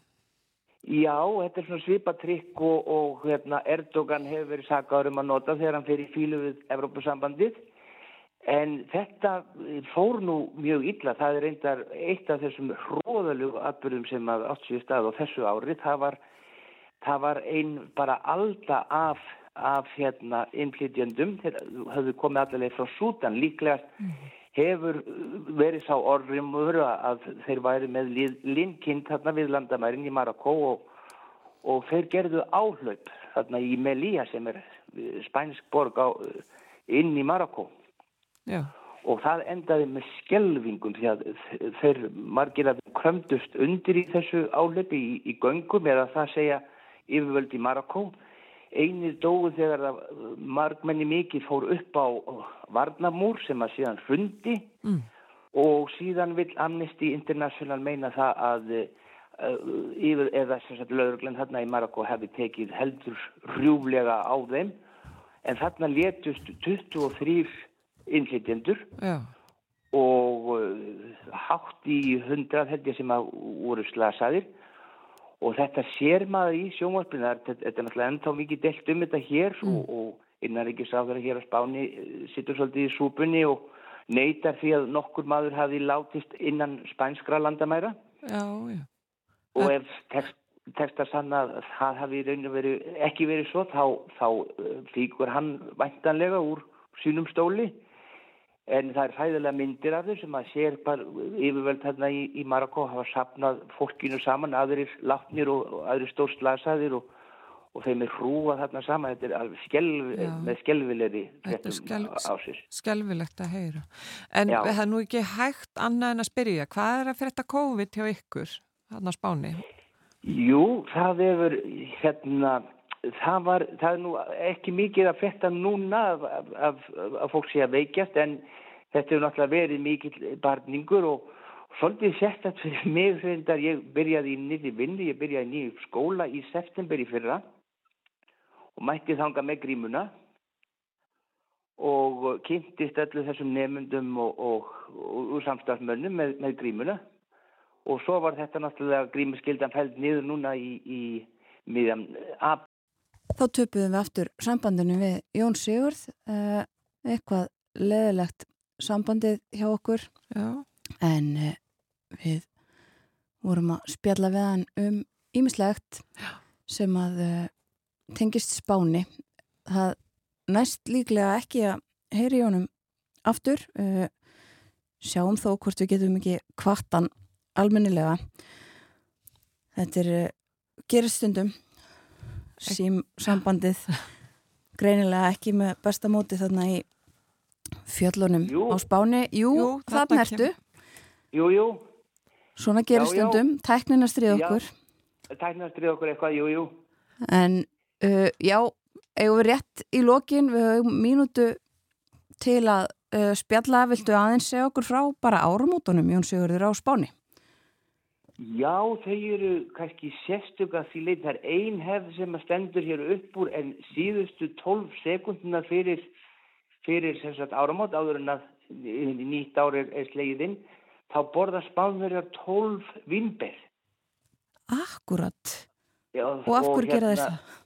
Já, þetta er svona svipatrykk og, og hérna, Erdogan hefur verið sakaður um að nota þegar hann í fílu við Evrópusambandið. En þetta fór nú mjög illa. Það er reyndar eitt af þessum hróðalögu atbyrðum sem að átt sér stað á þessu ári. Það var, það var ein bara alda af, af hérna, innflytjöndum. Þeir höfðu komið allavega frá Sútan. Líklegast hefur verið sá orðrimur að þeir væri með linkind þarna við landamærin í Marokko og, og þeir gerðu áhlaup þarna í Melilla sem er spænsk borg á, inn í Marokko Já, og það endaði með skelvingum því að þeir margir að krömdust undir í þessu áhlaupi í, í göngum eða það segja yfirvöld í Marokko einir dóu þegar að margmenni mikið fór upp á varnamúr sem að síðan hrundi. Mm. og síðan vil Amnesty International meina það að uh, yfir, eða lögreglan þarna í Marokko hefði tekið heldur hrjúflega á þeim. En þarna létust 23 innflytjendur og uh, hátt í hundrað held ég sem að voru slasaðir. Og þetta sér maður í sjónvarpinu þetta, þetta er náttúrulega ennþá mikið delt um þetta hér og, og innan ekki sáður hér á Spáni uh, situr svolítið í súpunni og neytar því að nokkur maður hafi látist innan spænskra landamæra. Já, já. og ef tekst að sanna að það hafi í rauninu verið, ekki verið svo þá, þá uh, flýgur hann væntanlega úr sínum stóli en það er hæðilega myndir af þau sem að sér bara yfirvöld þarna í, í Marokko hafa sapnað fólkinu saman, aðrir látnir og, aðrir stórslasaðir og, og þeim er hrúað þarna saman þetta er alveg skelv, Já. með skelvilegri Þetta er skelv- Skelvilegt að heyra. En Já. það er nú ekki hægt annað en að spyrja, hvað er að frétta COVID hjá ykkur, á Spáni? Jú, það hefur hérna, það var það er nú ekki mikið að frétta núna af, af, af, af fólk sé að veikjast en þetta hefur náttúrulega verið mikill barningur og svolítið sérstætt fyrir mig þegar ég byrjaði í nýri vinnu, ég byrjaði í nýri skóla í september í fyrra og mætti þanga með grímuna og kynntist öllu þessum nefndum og, og, og, og samstafsmönnum með, með grímuna og svo var þetta náttúrulega grímuskyldan fæld niður núna í, í miðjan ab. Þá töpuðum við aftur sambandinu við Jón Sigurð, uh, eitthvað leðilegt sambandið hjá okkur. Já, en uh, við vorum að spjalla við hann um ímislegt sem að uh, tengist spáni. Það næst líklega ekki að heyri Jónum aftur, sjáum þó hvort við getum ekki kvartan almennilega. Þetta er uh, gerist stundum sím sambandið greinilega ekki með besta móti þarna í fjöllunum Jú. á Spáni. Jú, Jú, þarna ertu. Jú, jú, Svona já. stundum, tæknina stríð okkur. tæknastrið okkur eitthvað, jú, jú. En uh, já, eigum við rétt í lokin, við höfum mínútu til að uh, spjalla, viltu aðeins segja okkur frá bara árumótunum, Jón Sigurður á Spáni? Já, þau eru kannski sérstöka því leit það er ein hefð sem að stendur hér upp úr en síðustu 12 sekundina fyrir, fyrir sagt áramót áður en að nýtt ár er, er slegið inn þá borða spánverjar 12 vinnber. Akkurat. Já, Og af hverju gera þess það?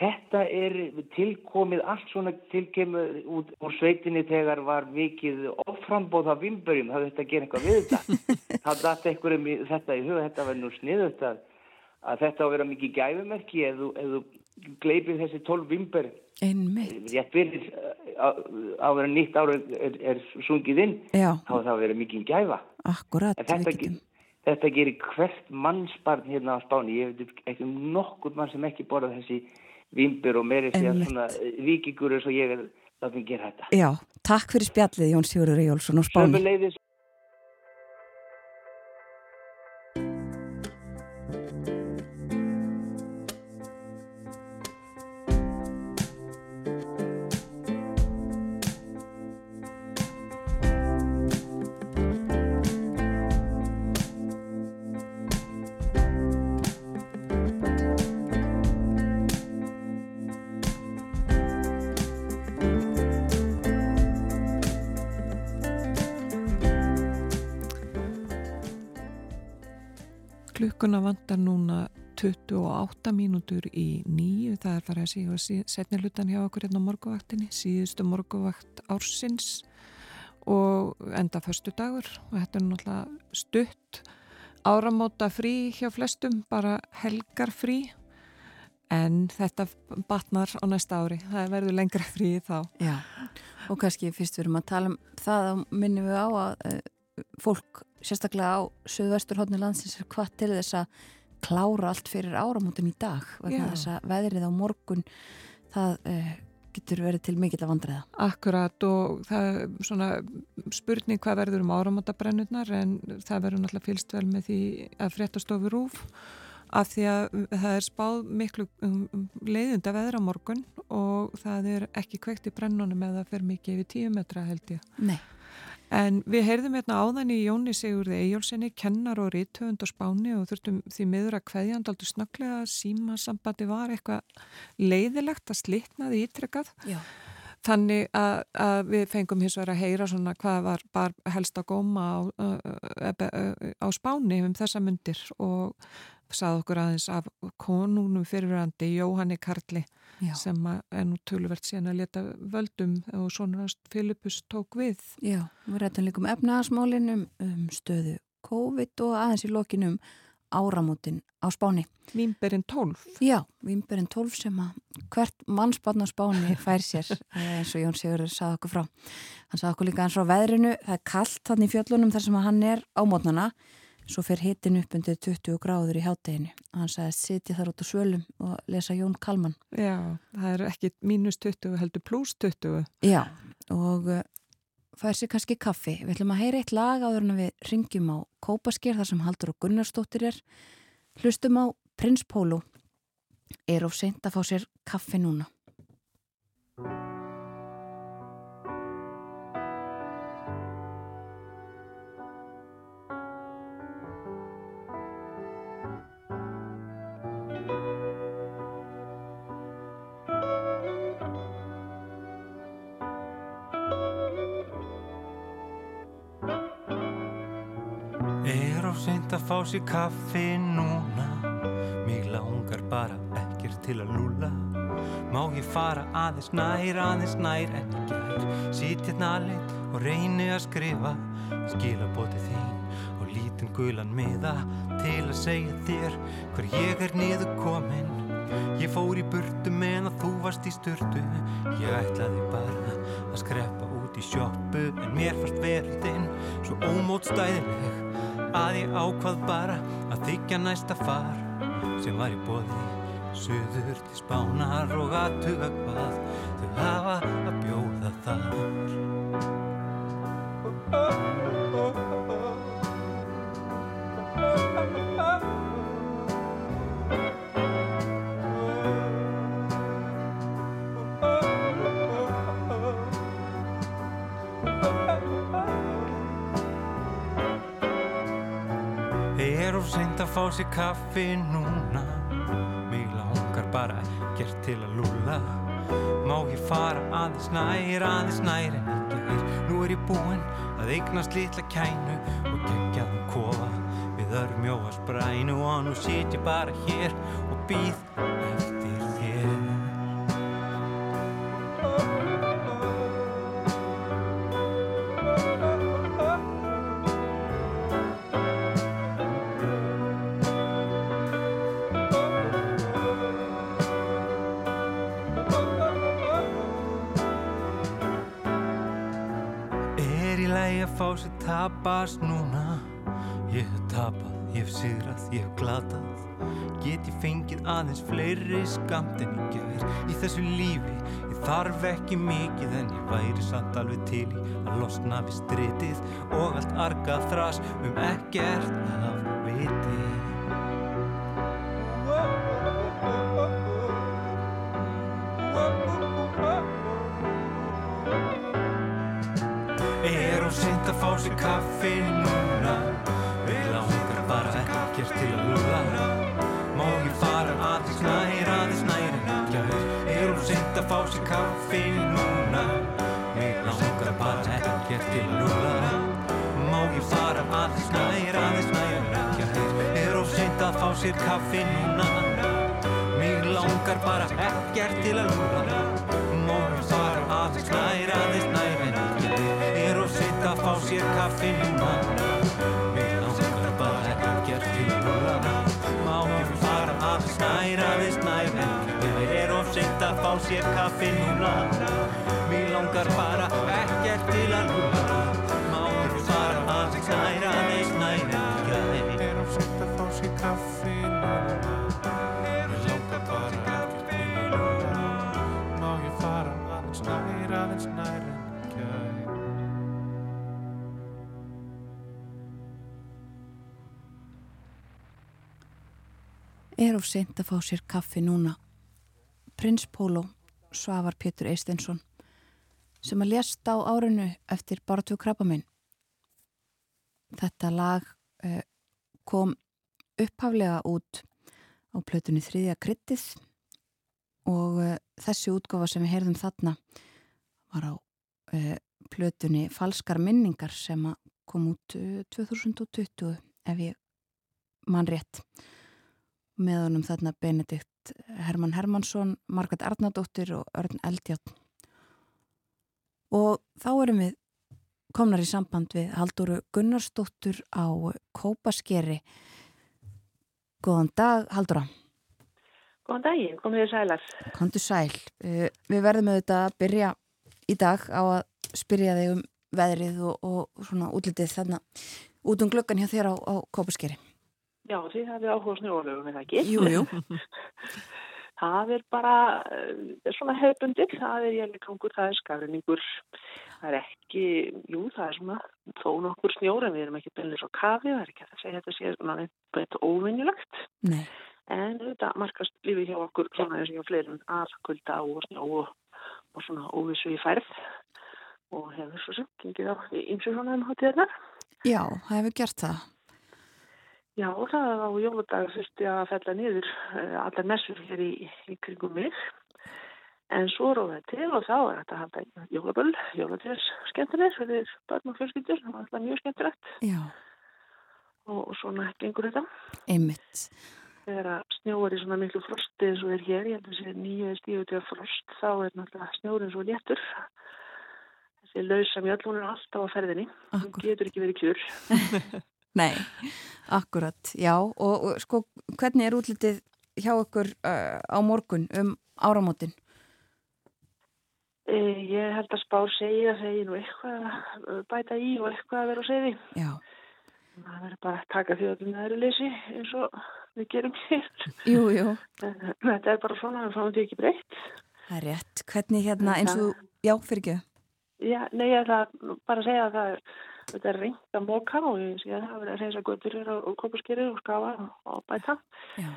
Þetta er tilkomið, allt svona tilkemur út úr sveitinni þegar var mikið offrambóð af vimberjum, það þetta að gera eitthvað við þetta. það datt einhverjum í, þetta í huga, þetta var nú sniðut að, að þetta á að vera mikið gæfumerki ef þú, gleipir þessi 12 vimber Einmitt. rétt fyrir að að vera nýtt ára er, er sungið inn, Já, þá það að vera mikið gæfa. akkurat. En þetta, við getum- þetta gerir hvert mannsbarn hérna á Spáni. Ég veit ekki um nokkur mann sem ekki borða þessi vimbur og meiri sér svona eh, vikingur eins og ég er látið gera þetta. Já, takk fyrir spjallið Jón Sigurður Ejjólfsson á Spáni. Klukkuna vantar núna 28 mínútur í nýju, það er farið að síða setni hlutan hjá okkur hérna á morguvaktinni, síðustu morguvakt ársins og enda förstu dagur og þetta er náttúrulega stutt áramóta frí hjá flestum, bara helgar frí. En þetta batnar á næsta ári, það verður lengra frí þá. Já, og kannski fyrst við erum að tala um það þá minnum við á að uh, fólk sérstaklega á söðvesturhóttni landsins er hvað til þess að klára allt fyrir áramótin í dag vegna þess að veðrið á morgun það uh, getur verið til mikill að vandræða. Akkurat og það er svona spurning hvað verður um áramótabrennurnar en það verður náttúrulega fylst vel með því að fréttastofu rúf af því að það er spáð miklu um, um, leiðunda veðra morgun og það er ekki kveikt í brennunum eða fer mikið yfir tíu metra held ég. Nei, En við heyrðum hérna áðan í Jóni Sigurði Eyjólfsinni, kennar og rítöfund og spáni og þurftum því miður að kveðjandaldu snögglega símasambandi var eitthvað leiðilegt að slitnaði ítrekkað. já, Þannig að, að við fengum hins vegar að heyra svona hvað var bara helst að góma á, á, á spáni um þessa myndir og sað okkur aðeins af konunum fyrirverandi Jóhanni Karli já, sem er nú töluvert síðan að leta völdum og svona Filipus tók við. já. Við rættum líka um efnaðasmálin um, stöðu COVID og aðeins í lokinum áramótin á Spáni. Vínberinn 12. Já, Vimberinn 12 sem að hvert mannsbarn á Spáni fær sér eh, eins og Jón Sigurður saði okkur frá. Hann saði okkur líka eins frá veðrinu, það er kallt þannig í fjöllunum þar sem hann er á mótnana, svo fer hitin upp undir 20 gráður í hátteginu. Hann sagði sitja þar út á svölum og lesa Jón Kalman. Já, það er ekki mínus 20 heldur pluss 20. Já, og uh, fær sér kannski kaffi. Við ætlum að heyra eitt lag áður en við ringjum á Kópasker þar sem Haldur og Gunnarsdóttir er. Hlustum á Prins Pólu. Er of seint að fá sér kaffi núna. Seint að fá sér kaffi núna. Mig langar bara ekkert til að lúla Má ég fara aðeins nær, aðeins nær en gær Sýtt hérna alveg og reyni að skrifa. Skilabóti þín og lítinn gulan miða Til að segja þér hver ég er niður komin Ég fór í burtu meðan þú varst í sturtu. Ég ætlaði bara að skreppa út í sjoppu En mér fannst verðin svo ómótstæðileg Að ég ákvað bara að þykja næsta far Sem var í bóði Suður til spánar og aðtuga hvað Þau hafa að bjóða þar fá sér kaffi núna. Mig langar bara ekkert til að lúla Má ég fara aðeins nær, aðeins nær en ekki hér? Nú er ég búinn að eignast litla kænu og geggjaðum kofa. Við örmjóa sprænu og nú sit ég bara hér og býð aðeins fleiri skamt en ég ger Í þessu lífi, ég þarf ekki mikið En ég væri samt alveg til í að losna við stritið Og allt argað þras um ekkert af viti sér kaffi núna. Mig langar bara ekkert til að lúla Má ég fara aðeins nær, aðeins nær en ekki að Er of seint að fá sér kaffi núna. Mig langar bara ekkert til að lúla Má ég fara aðeins nær, aðeins nær en ekki að er of seint að fá sér kaffi núna. Prins Pólo, Svavar Pétur Eistensson, sem að lést á árinu eftir Bartu Krabbaminn. Þetta lag uh, kom upphaflega út á plötunni þriðja kryttið og uh, þessi útgáfa sem við heyrðum þarna var á uh, plötunni Falskar minningar sem kom út uh, 2020 ef ég mann rétt með honum þarna Benedikt Hermann Hermansson, Margaret Arnardóttir og Örn Eldjátt. Og þá erum við komnar í samband við Halldóru Gunnarsdóttur á Kópaskeri. Góðan dag, Halldóra. Góðan daginn, komið þér sælar. Kontu sæl. Eh, Við verðum auðvitað að byrja í dag á að spyrja þig um veðrið og, og svona útlitið þarna út um glöggan hjá þér á, á Kópaskeri. Já, þið hafið áhuga á snjóalögum, er það ekki? Jú, jú. það er bara, eh, það er svona hefbundið, það er jælikangur, það er skafrinningur, það er ekki, jú, það er svona þó nokkur snjór en við erum ekki byrðið svo kafi, það er ekki að segja þetta sé svona eitthvað óvinnilegt. Nei. En þetta markast lífið hjá okkur svona eins og hjá fleirum að kulda og snjó og, og svona óvissu í færð og hefur svo sem gengið á ymsu svona um hátíðarnar. Já, það hefur gert það. Já, það á jóladag þurfti að fella niður uh, allar messur hér í, í kringum mig. En svo róðið til og þá er þetta að halda jólaböll, jólatrés skemmtileg fyrir börn og fjölskyldur, það var alltaf mjög skemmtilegt og, og svona gengur þetta. einmitt. Þegar að snjóar í svona miklu frosti eins og er hér, ég held að sé nýju til frost, þá er náttúrulega snjórin svo léttur. Þessi lausa mjöll, hún er alltaf á ferðinni, hún getur ekki verið kjur. Nei, akkurat, já og, og sko hvernig er útlitið hjá okkur uh, á morgun um áramótin? E, ég held að spár segja að segja nú eitthvað að bæta í og eitthvað að vera á segði. Já, Það verður bara að taka því öllum næðurleysi eins og við gerum hér. jú, jú, En Þetta er bara svona, við fáum því ekki breytt. það er rétt. Hvernig hérna eins og, já, fyrir ekki. Já, nei, ég ætla að bara að segja að það er, þetta er reynd að móka og ég sé að það verður að reysa göttur hér og kopaskeri og skafa og bæta. Já,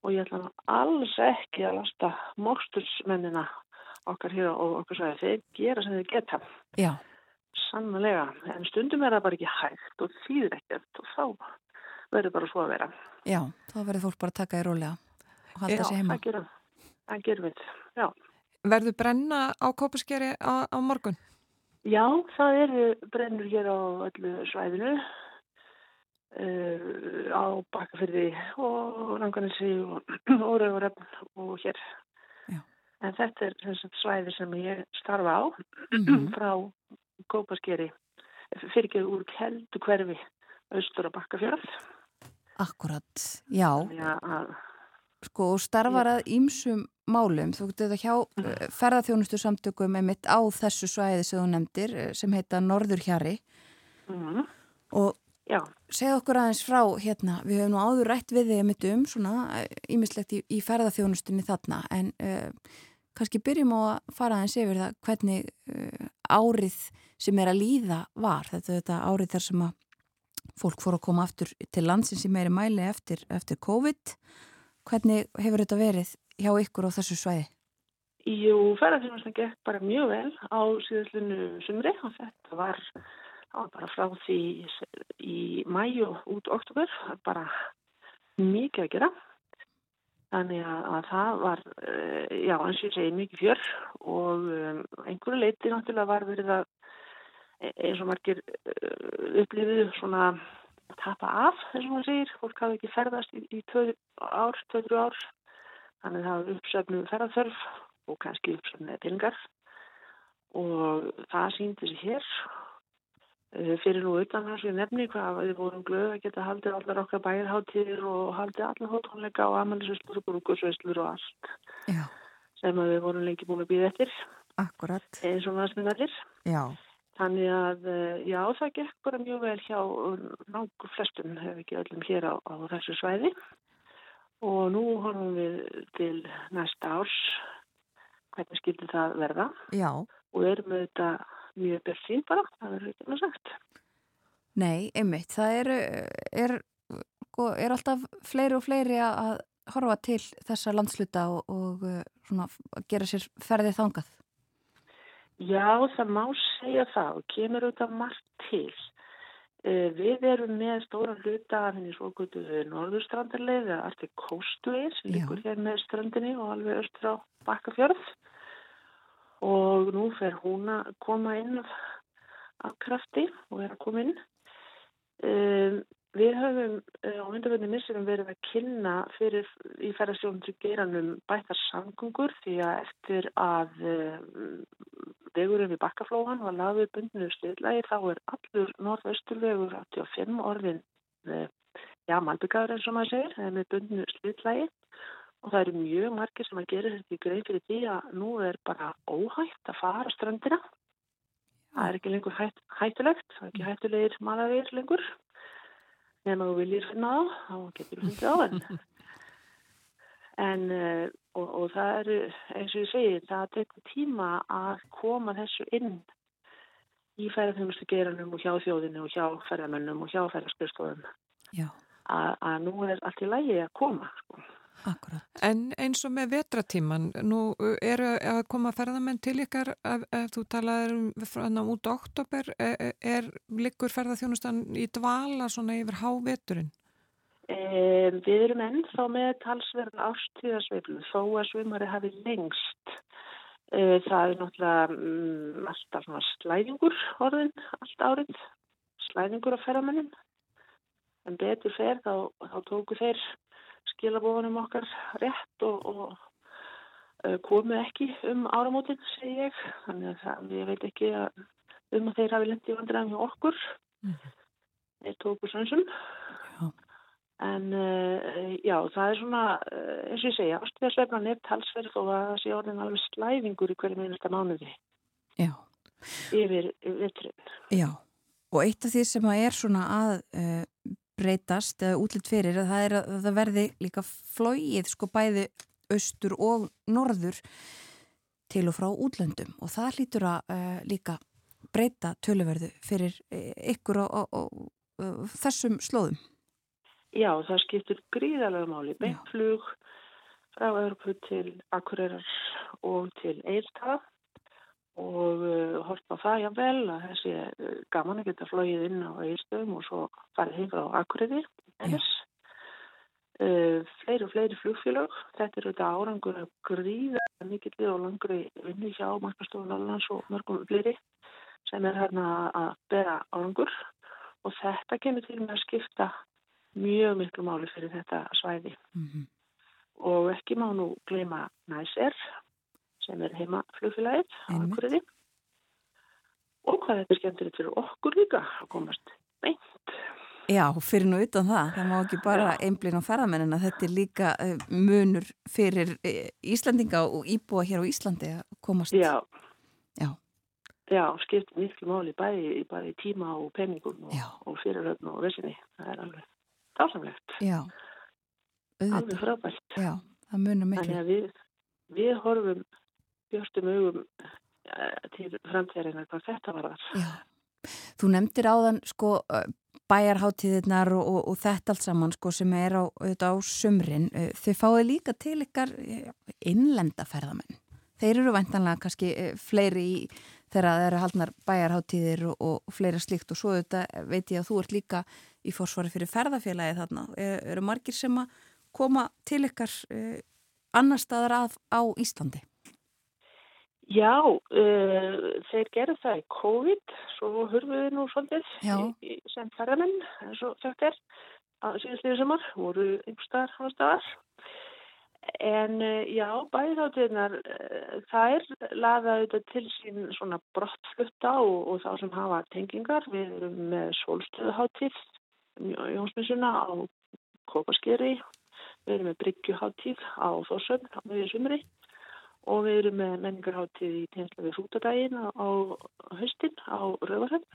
Og ég ætla nú alls ekki að lasta mókstursmennina okkar hér og okkar svæði. Þeir gera sem þeir geta. já, Sannlega, en stundum er það bara ekki hægt og þýðir ekkert og þá verður bara svo að vera. Já, þá verður fólk bara að taka í rólega og halda Já, sig heima. það gerum, það gerum við, já. Verður brenna á kópaskeri á, á morgun? Já, það eru brennur hér á öllu svæðinu uh, á Bakkafyrði og Ranganissi og Órauðuröfn og hér. Já. En þetta er sagt svæði sem ég starfa á Mhm. frá Kópaskeri fyrir ekki úr keldu hverfi austur á Bakkafjörð. Akkurat, já, Já, að, sko, starfar að ímsum málum, þú getur þetta hjá uh, ferðarþjónustu samtökum einmitt á þessu svæði sem þú nefndir, eh, sem heita Norðurhjari mm, og já, segð okkur aðeins frá hérna, við höfum nú áður rætt við þig einmitt um svona ímislegt í, í ferðarþjónustunni þarna, en uh, kannski byrjum á að fara aðeins yfir það hvernig uh, árið sem er að líða var, þetta, þetta árið þar sem að fólk fór að koma aftur til landsins í meiri mæli eftir, eftir COVID hvernig hefur þetta verið hjá ykkur á þessu svæði? Jú, ferðarþjónustan gekk bara mjög vel á síðastlunu sumri og þetta var, bara frá því í mæju út oktober, bara mikið að gera. Þannig að, að það var, eh, já, eins og ég segi, mikið fjör og um, einhverju leiti náttúrulega var verið að e- eins og margir uh, upplifuðu svona tapa af, eins og maður segir. Fólk hafi ekki ferðast í, í tvö ár, tvö-þrjú ár. Þannig að það var uppsöfnu ferðarþörf og kannski uppsöfnu peningar og það síndi sig hér Eh, fyrir nú utan þess við nefni hvað við vorum glöð að geta haldið allar okkar bæjarháttir og haldið allar hóttónleika og amalisveslur og brúkursveslur og allt Já, sem að við vorum lengi búin að býða eftir akkurat, eins og næstmyndarlir. já, Þannig að eh, já, það gekk bara mjög vel hjá náttúr flestum, hefur ekki öllum hér á, á þessu svæði og nú horfum við til næsta árs hvernig skildi það verða já. og erum með þetta mjög björnsýn bara, það verður ekki alveg sagt. Nei, einmitt, það er, er, sko, er alltaf fleiri og fleiri að horfa til þessa landsluta og, og uh, svona, gera sér ferðið þangað. Já, það má segja það og kemur auðvitað margt til. Eh, Við erum með stóran hluta af henni svo gutu norðurstrandarleið eða Arctic Coastway sem liggur hér með strandinni og alveg östur á Bakkafjörð og nú fer hún að koma inn af, af krafti og er að koma inn. Um, við höfum uh, á undarverðinu missurum verið að kynna fyrir í ferðarstjónum til geiranum bættar samgöngur því að eftir að uh, vegurinn við bakkaflóhan var laður bundinu sliðlægi þá er allur norðausturvegur 85 orðin uh, já, malbyggaður eins og maður segir eða með bundinu sliðlægi og það eru mjög margir sem að gera þetta í grein fyrir því að nú er bara óhætt að fara strandina það er ekki lengur hætt, hættulegt það er ekki hættulegir malarir lengur nema þú viljir finna á þá getur þú fundið á enn en uh, og, og það eru eins og ég segi það tekur tíma að koma þessu inn í ferðarþjónustu geranum og hjá þjóðinu og hjá ferðarmönnum og hjá ferðarskriðstofum Já, að, að nú er allt í lægi að koma sko. Akkurat. En eins og með vetratíman, nú eru að koma ferðamenn til ykkar ef, ef þú talaður um út á oktober, er, er liggur ferðarþjónustan í dvala svona yfir háveturinn? Um, við erum enn þá með talsverðan ástíðasveiflu þó að svimari hafi lengst. Uh, það er náttúrulega um, alltaf svona slæðingur orðin allt árið, slæðingur á ferðamennin. En betur fer þá, þá tóku þeir skilabóðunum okkar rétt og, og uh, komu ekki um áramótin, segi ég. Þannig að ég veit ekki að, um að þeir hafi lendið vandræðum hjá okkur. Þeir tóku sönsum. Já. En uh, já, það er svona, uh, eins og ég segja, ástæðasvefnan er talsverð og það sé orðin alveg slæfingur í hverju minnasta mánuði Já, yfir veturinn. já. Og eitt af því sem að er svona að uh, breytast eða útlitt fyrir að það er að það verði líka flóið sko bæði austur og norður til og frá útlöndum. Og það hlýtur að uh, líka breyta töluverðu fyrir uh, ykkur og, og, og þessum slóðum. Já, það skiptir gríðarlega máli, beintflug frá Örpu til Akureyrar og til Eilstað og uh, horfa á það jável að þessi uh, gaman að geta flogið inn á Eilstöðum og svo farið heim frá Akureyri NS. Uh, fleiri og fleiri flugfélög. Þetta er þetta árangur að gríða mikill og langri vinni hjá markastofun Allands og mörgum fleiri sem er hérna að bera árangur og þetta kemur til með að skipta mjög miklu máli fyrir þetta svæði Mhm. og ekki má nú gleyma næser sem er heima flugfélagið á. Akureyri og hvað þetta er skemmtilegt fyrir okkur líka að komast beint. Já, fyrir nú utan það, það má ekki bara einblinn á ferðamennina, þetta er líka uh, munur fyrir uh, Íslandinga og íbúa hér á Íslandi að komast. Já. Já. Já, skipt miklu máli bæði, bæði tíma og penningum og, og fyrirhöfn og vissinni. Það er alveg dásamlegt, Já, alveg auðvitað, frábært. já, það munar miklu. Þannig að við, við horfum björstum augum eh, til framtíðarinnar hvað þetta var þar. Já, þú nefndir áðan sko uh, bæjarháttíðirnar og, og, og þetta allt saman sko sem er á, á sumrin. Uh, Þau fáið líka til ykkar uh, innlenda ferðamenn. Þeir eru væntanlega kannski fleiri í þegar það eru haldnar bæjarháttíðir og, og fleira slíkt og svo auðvitað veit ég að þú ert líka í fórsvari fyrir ferðafélagi þarna. Er, eru margir sem að koma til ykkar annar staðar að á Íslandi? Já, uh, þeir gerðu það í COVID, svo hurfuðu nú svolítið Já. sem ferðamenn, eins og þetta er, að síðast yfir samar, voru einhverstaðar, hann staðar. En uh, já, bæðáttuðnar, uh, þær laða auðvitað til sín svona brottflutta og, og þá sem hafa tengingar. Við erum með sólstöðuháttíð, Jónsmissuna á Kópaskeri, við erum með Bryggjuháttíð á Þorsson á miður sumri og við erum með menningarháttíð í tegnsla við hrútadaginn á, á höstin á Rauvarhöfn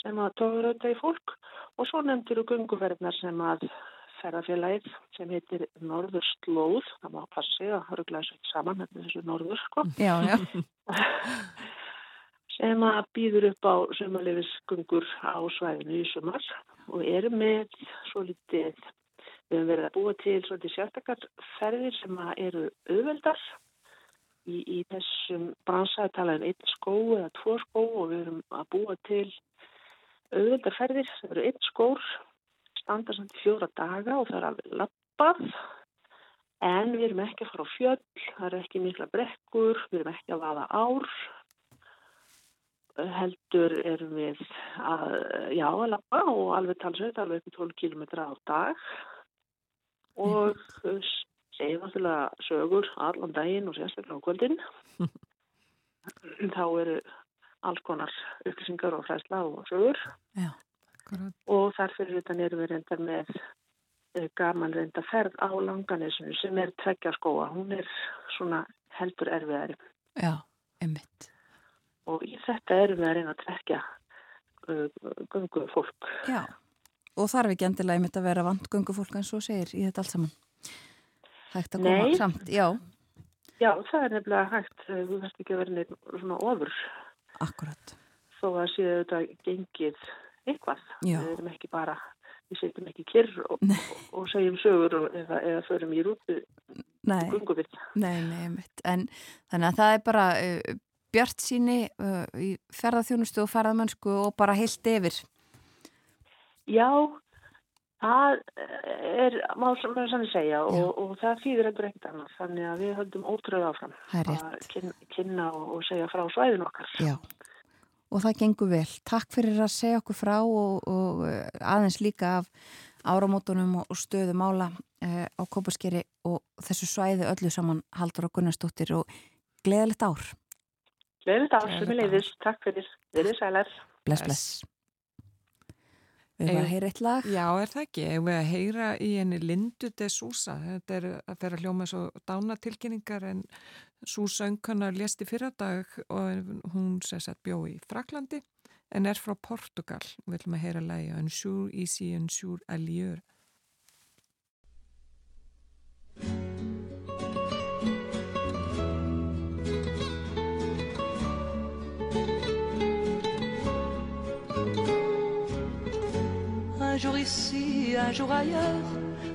sem að tóður auðvitað í fólk. Og svo nefndir og gunguferðnar sem að ferðarfélagið sem heitir Norður Slóð, það má passa sig að hörgla þessu ekki saman með þessu Norður sko, Já, já. sem að býður upp á sömalifisgungur á svæðinu í sumar. Og erum með svo litið, við höfum verið að búa til svolítið sértakar ferðir sem eru auðveldar í, í þessum bransaði talaðum einn skó eða tvo skó og við erum að búa til auðveldar ferðir. Sem eru einn skór standa samt fjóra daga og það er alveg lappað. En við erum ekki að fara á fjöll, það er ekki mikla brekkur, við erum ekki að vaða ár. Heldur erum við að, já, að lappa og alveg talsveit, alveg upp í 12 km á dag og segjum náttúrulega sögur allan daginn og sérstaklega á kvöldin. Þá eru alls konar upplýsingar og fræsla og sögur Já. Og þar fyrir utan erum við reyndar með eh, gaman reynda ferð á langanesinu sem er tveggja skóa. Hún er svona heldur erfiðari Já, einmitt. og í þetta erum við að reyna að tveggja uh, gungu fólk. Já, og þarf ekki endilega einmitt að vera vantgöngu fólk eins og þú segir í þetta allt saman. Hægt að koma Nei. samt, já, Já, það er nefnilega hægt, eh, þú veist ekki að vera neitt svona ofur akkurat. þó að séu þetta gengið eitthvað. Já. Við erum ekki bara, við setjum ekki kyrr og, og, og segjum sögur og, eða, eða förum í rútu Nei, nei, nei, einmitt. En þannig að það er bara uh, bjart síni uh, í ferðarþjónustu og ferðarmönsku og bara heilt yfir. Já, það er, má sem maður sannig segja og, og það þýðir endur ekkert annað. Þannig að við höldum ótröðu áfram að kynna, kynna og, og segja frá svæðin okkar. Já, og það gengur vel. Takk fyrir að segja okkur frá og, og uh, aðeins líka af áramótunum og, stöðu mála uh, á Kópaskeri og þessu svæði öllu saman Haldur og Gunnarsdóttir og gleðilegt ár. Leðilegt ár, Gleðilegt sem er leiðis. Takk fyrir. Verið sælar. Bless, bless. Við erum að heyra eitt lag. Já, er það ekki? Við að heyra í henni Lindu de Sousa, þetta er að að hljóma svo dánatilkynningar en svo söngkana lést í fyrradag og hún sér sett bjó í Fraklandi en er frá Portugal. Við viljum að heyra lægi Unsure Easy, Unsure Allure. Jour ici, un jour ailleurs,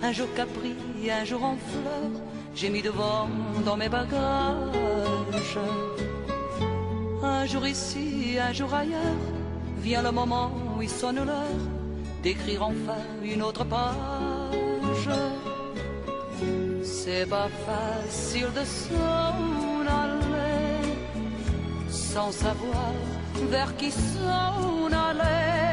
un jour capri, un jour en fleurs, j'ai mis devant dans mes bagages. Un jour ici, un jour ailleurs, vient le moment où il sonne l'heure d'écrire enfin une autre page. C'est pas facile de s'en aller sans savoir vers qui s'en aller.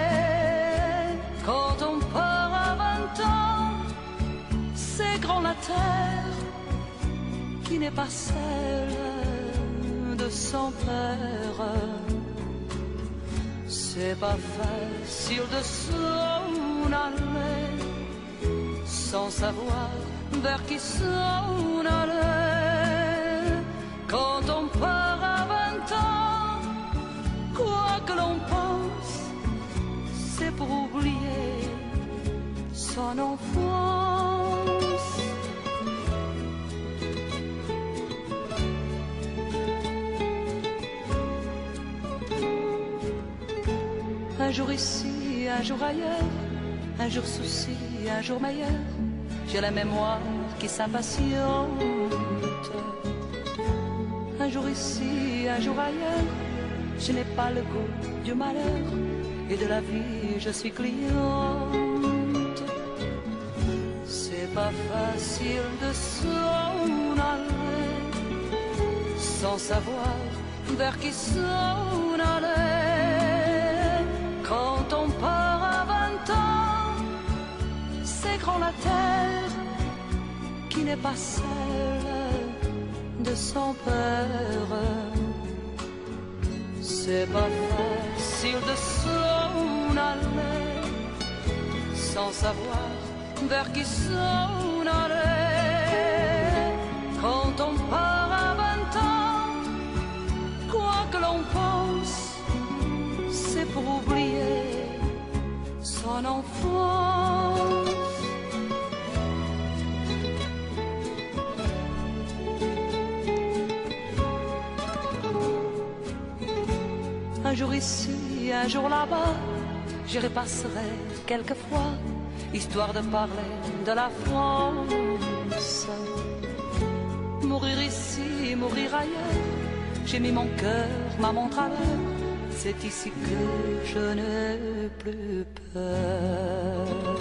Qui n'est pas celle de son père. C'est pas facile de s'en aller sans savoir vers qui s'en aller. Quand on part à vingt ans, quoi que l'on pense, c'est pour oublier son enfance. Un jour ici, un jour ailleurs, un jour souci, un jour meilleur. J'ai la mémoire qui s'impatiente. Un jour ici, un jour ailleurs, je n'ai pas le goût du malheur et de la vie, je suis cliente. C'est pas facile de s'en aller sans savoir vers qui s'en aller. Quand on part à vingt ans, c'est grand la terre qui n'est pas celle de son père. C'est pas facile de s'en aller sans savoir vers qui s'en aller. Quand on part oublier son. Un jour ici, un jour là-bas, j'y repasserai quelquefois, histoire de parler de la France. Mourir ici, mourir ailleurs, j'ai mis mon cœur, ma montre à l'heure, c'est ici que je n'ai plus peur.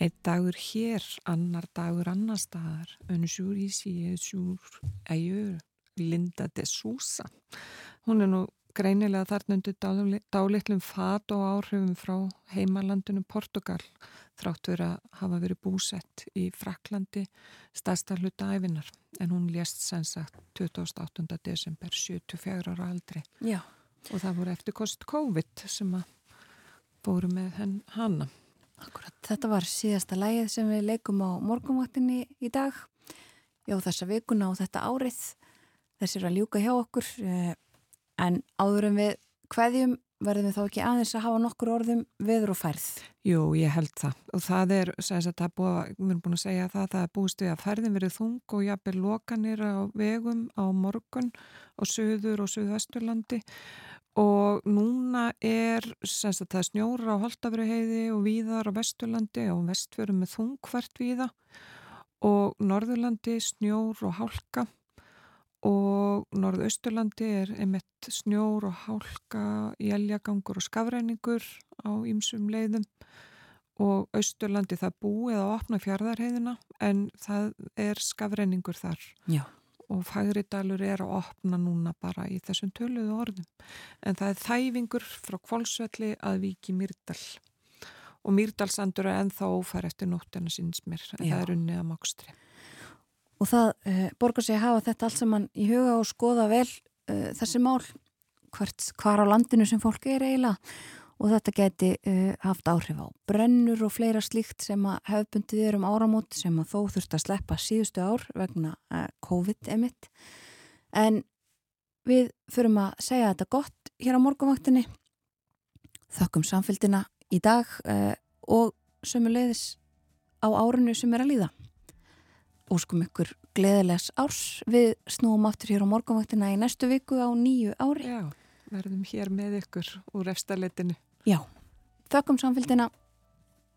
Eitt dagur hér, annar dagur annar staðar, jour ici, un jour ailleurs, Linda de Sousa. Hún er nú greinilega þarna undir dálitlum fat og áhrifum frá heimalandinu Portugal, þrátt verið að hafa verið búsett í Fraklandi stærsta hluta æfinar, en hún lést sem sagt 28. desember 74 ára aldri. Já. Og það voru eftir kost COVID sem að fóru með henn hana. Akkurat, þetta var síðasta lægið sem við leikum á morgunvaktinni í dag. Já, þessa vikuna og þetta árið. Þessir að ljúka hjá okkur. En áður en við hverjum verðum við þá ekki aðeins að hafa nokkur orðum viður og færð. Jú, ég held það. Og það er, sæs að það er búið, við erum búin að segja það, það er búist við að ferðin verið þung og jafnvel lokanir á vegum á morgun á söður og söðvesturlandi og núna er, sæs að það er snjóra á Holtafriheiði og víðar á vesturlandi og vestfjörum með þungvert víða og norðurlandi snjór og hálka og norðausturlandi er einmitt snjór og hálka, jæljagangur og skafræningur á ýmsum leiðum. Og austurlandi það búið að opna fjardarheiðina en það er skafræningur þar. Já. og Fagridalur er að opna núna bara í þessum töluðu orðum. En það er þæfingur frá Kvolsvelli að viki Myrdal og Myrdalsandur er ennþá ófær eftir nóttina síns mér, en Já. það er unnið að makstri Og það uh, borgar sig að hafa þetta allt saman í huga og skoða vel uh, þessi mál, hvert, hvar á landinu sem fólk er eiginlega. Og þetta geti uh, haft áhrif á brennur og fleira slíkt sem að hefðbundið er um áramót sem að þó þurft að sleppa síðustu ár vegna COVID-emitt. En við förum að segja þetta gott hér á morgunvaktinni, þökkum samfélgina í dag og sömuleiðis á árinu sem er að líða óskum ykkur gleðilegs árs. Við snúum aftur hér á morgunvaktina í næstu viku á nýju ári. Já, verðum hér með ykkur úr efstaleitinu. Já, þökkum samfélgina.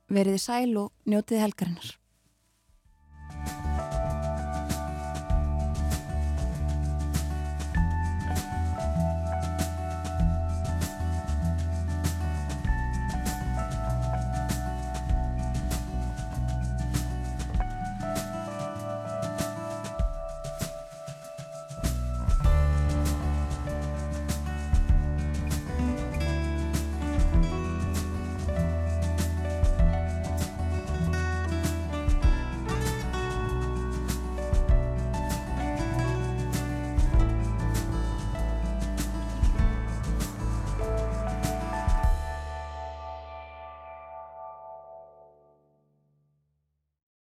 Veriði sæl og njótiði helgarinnar.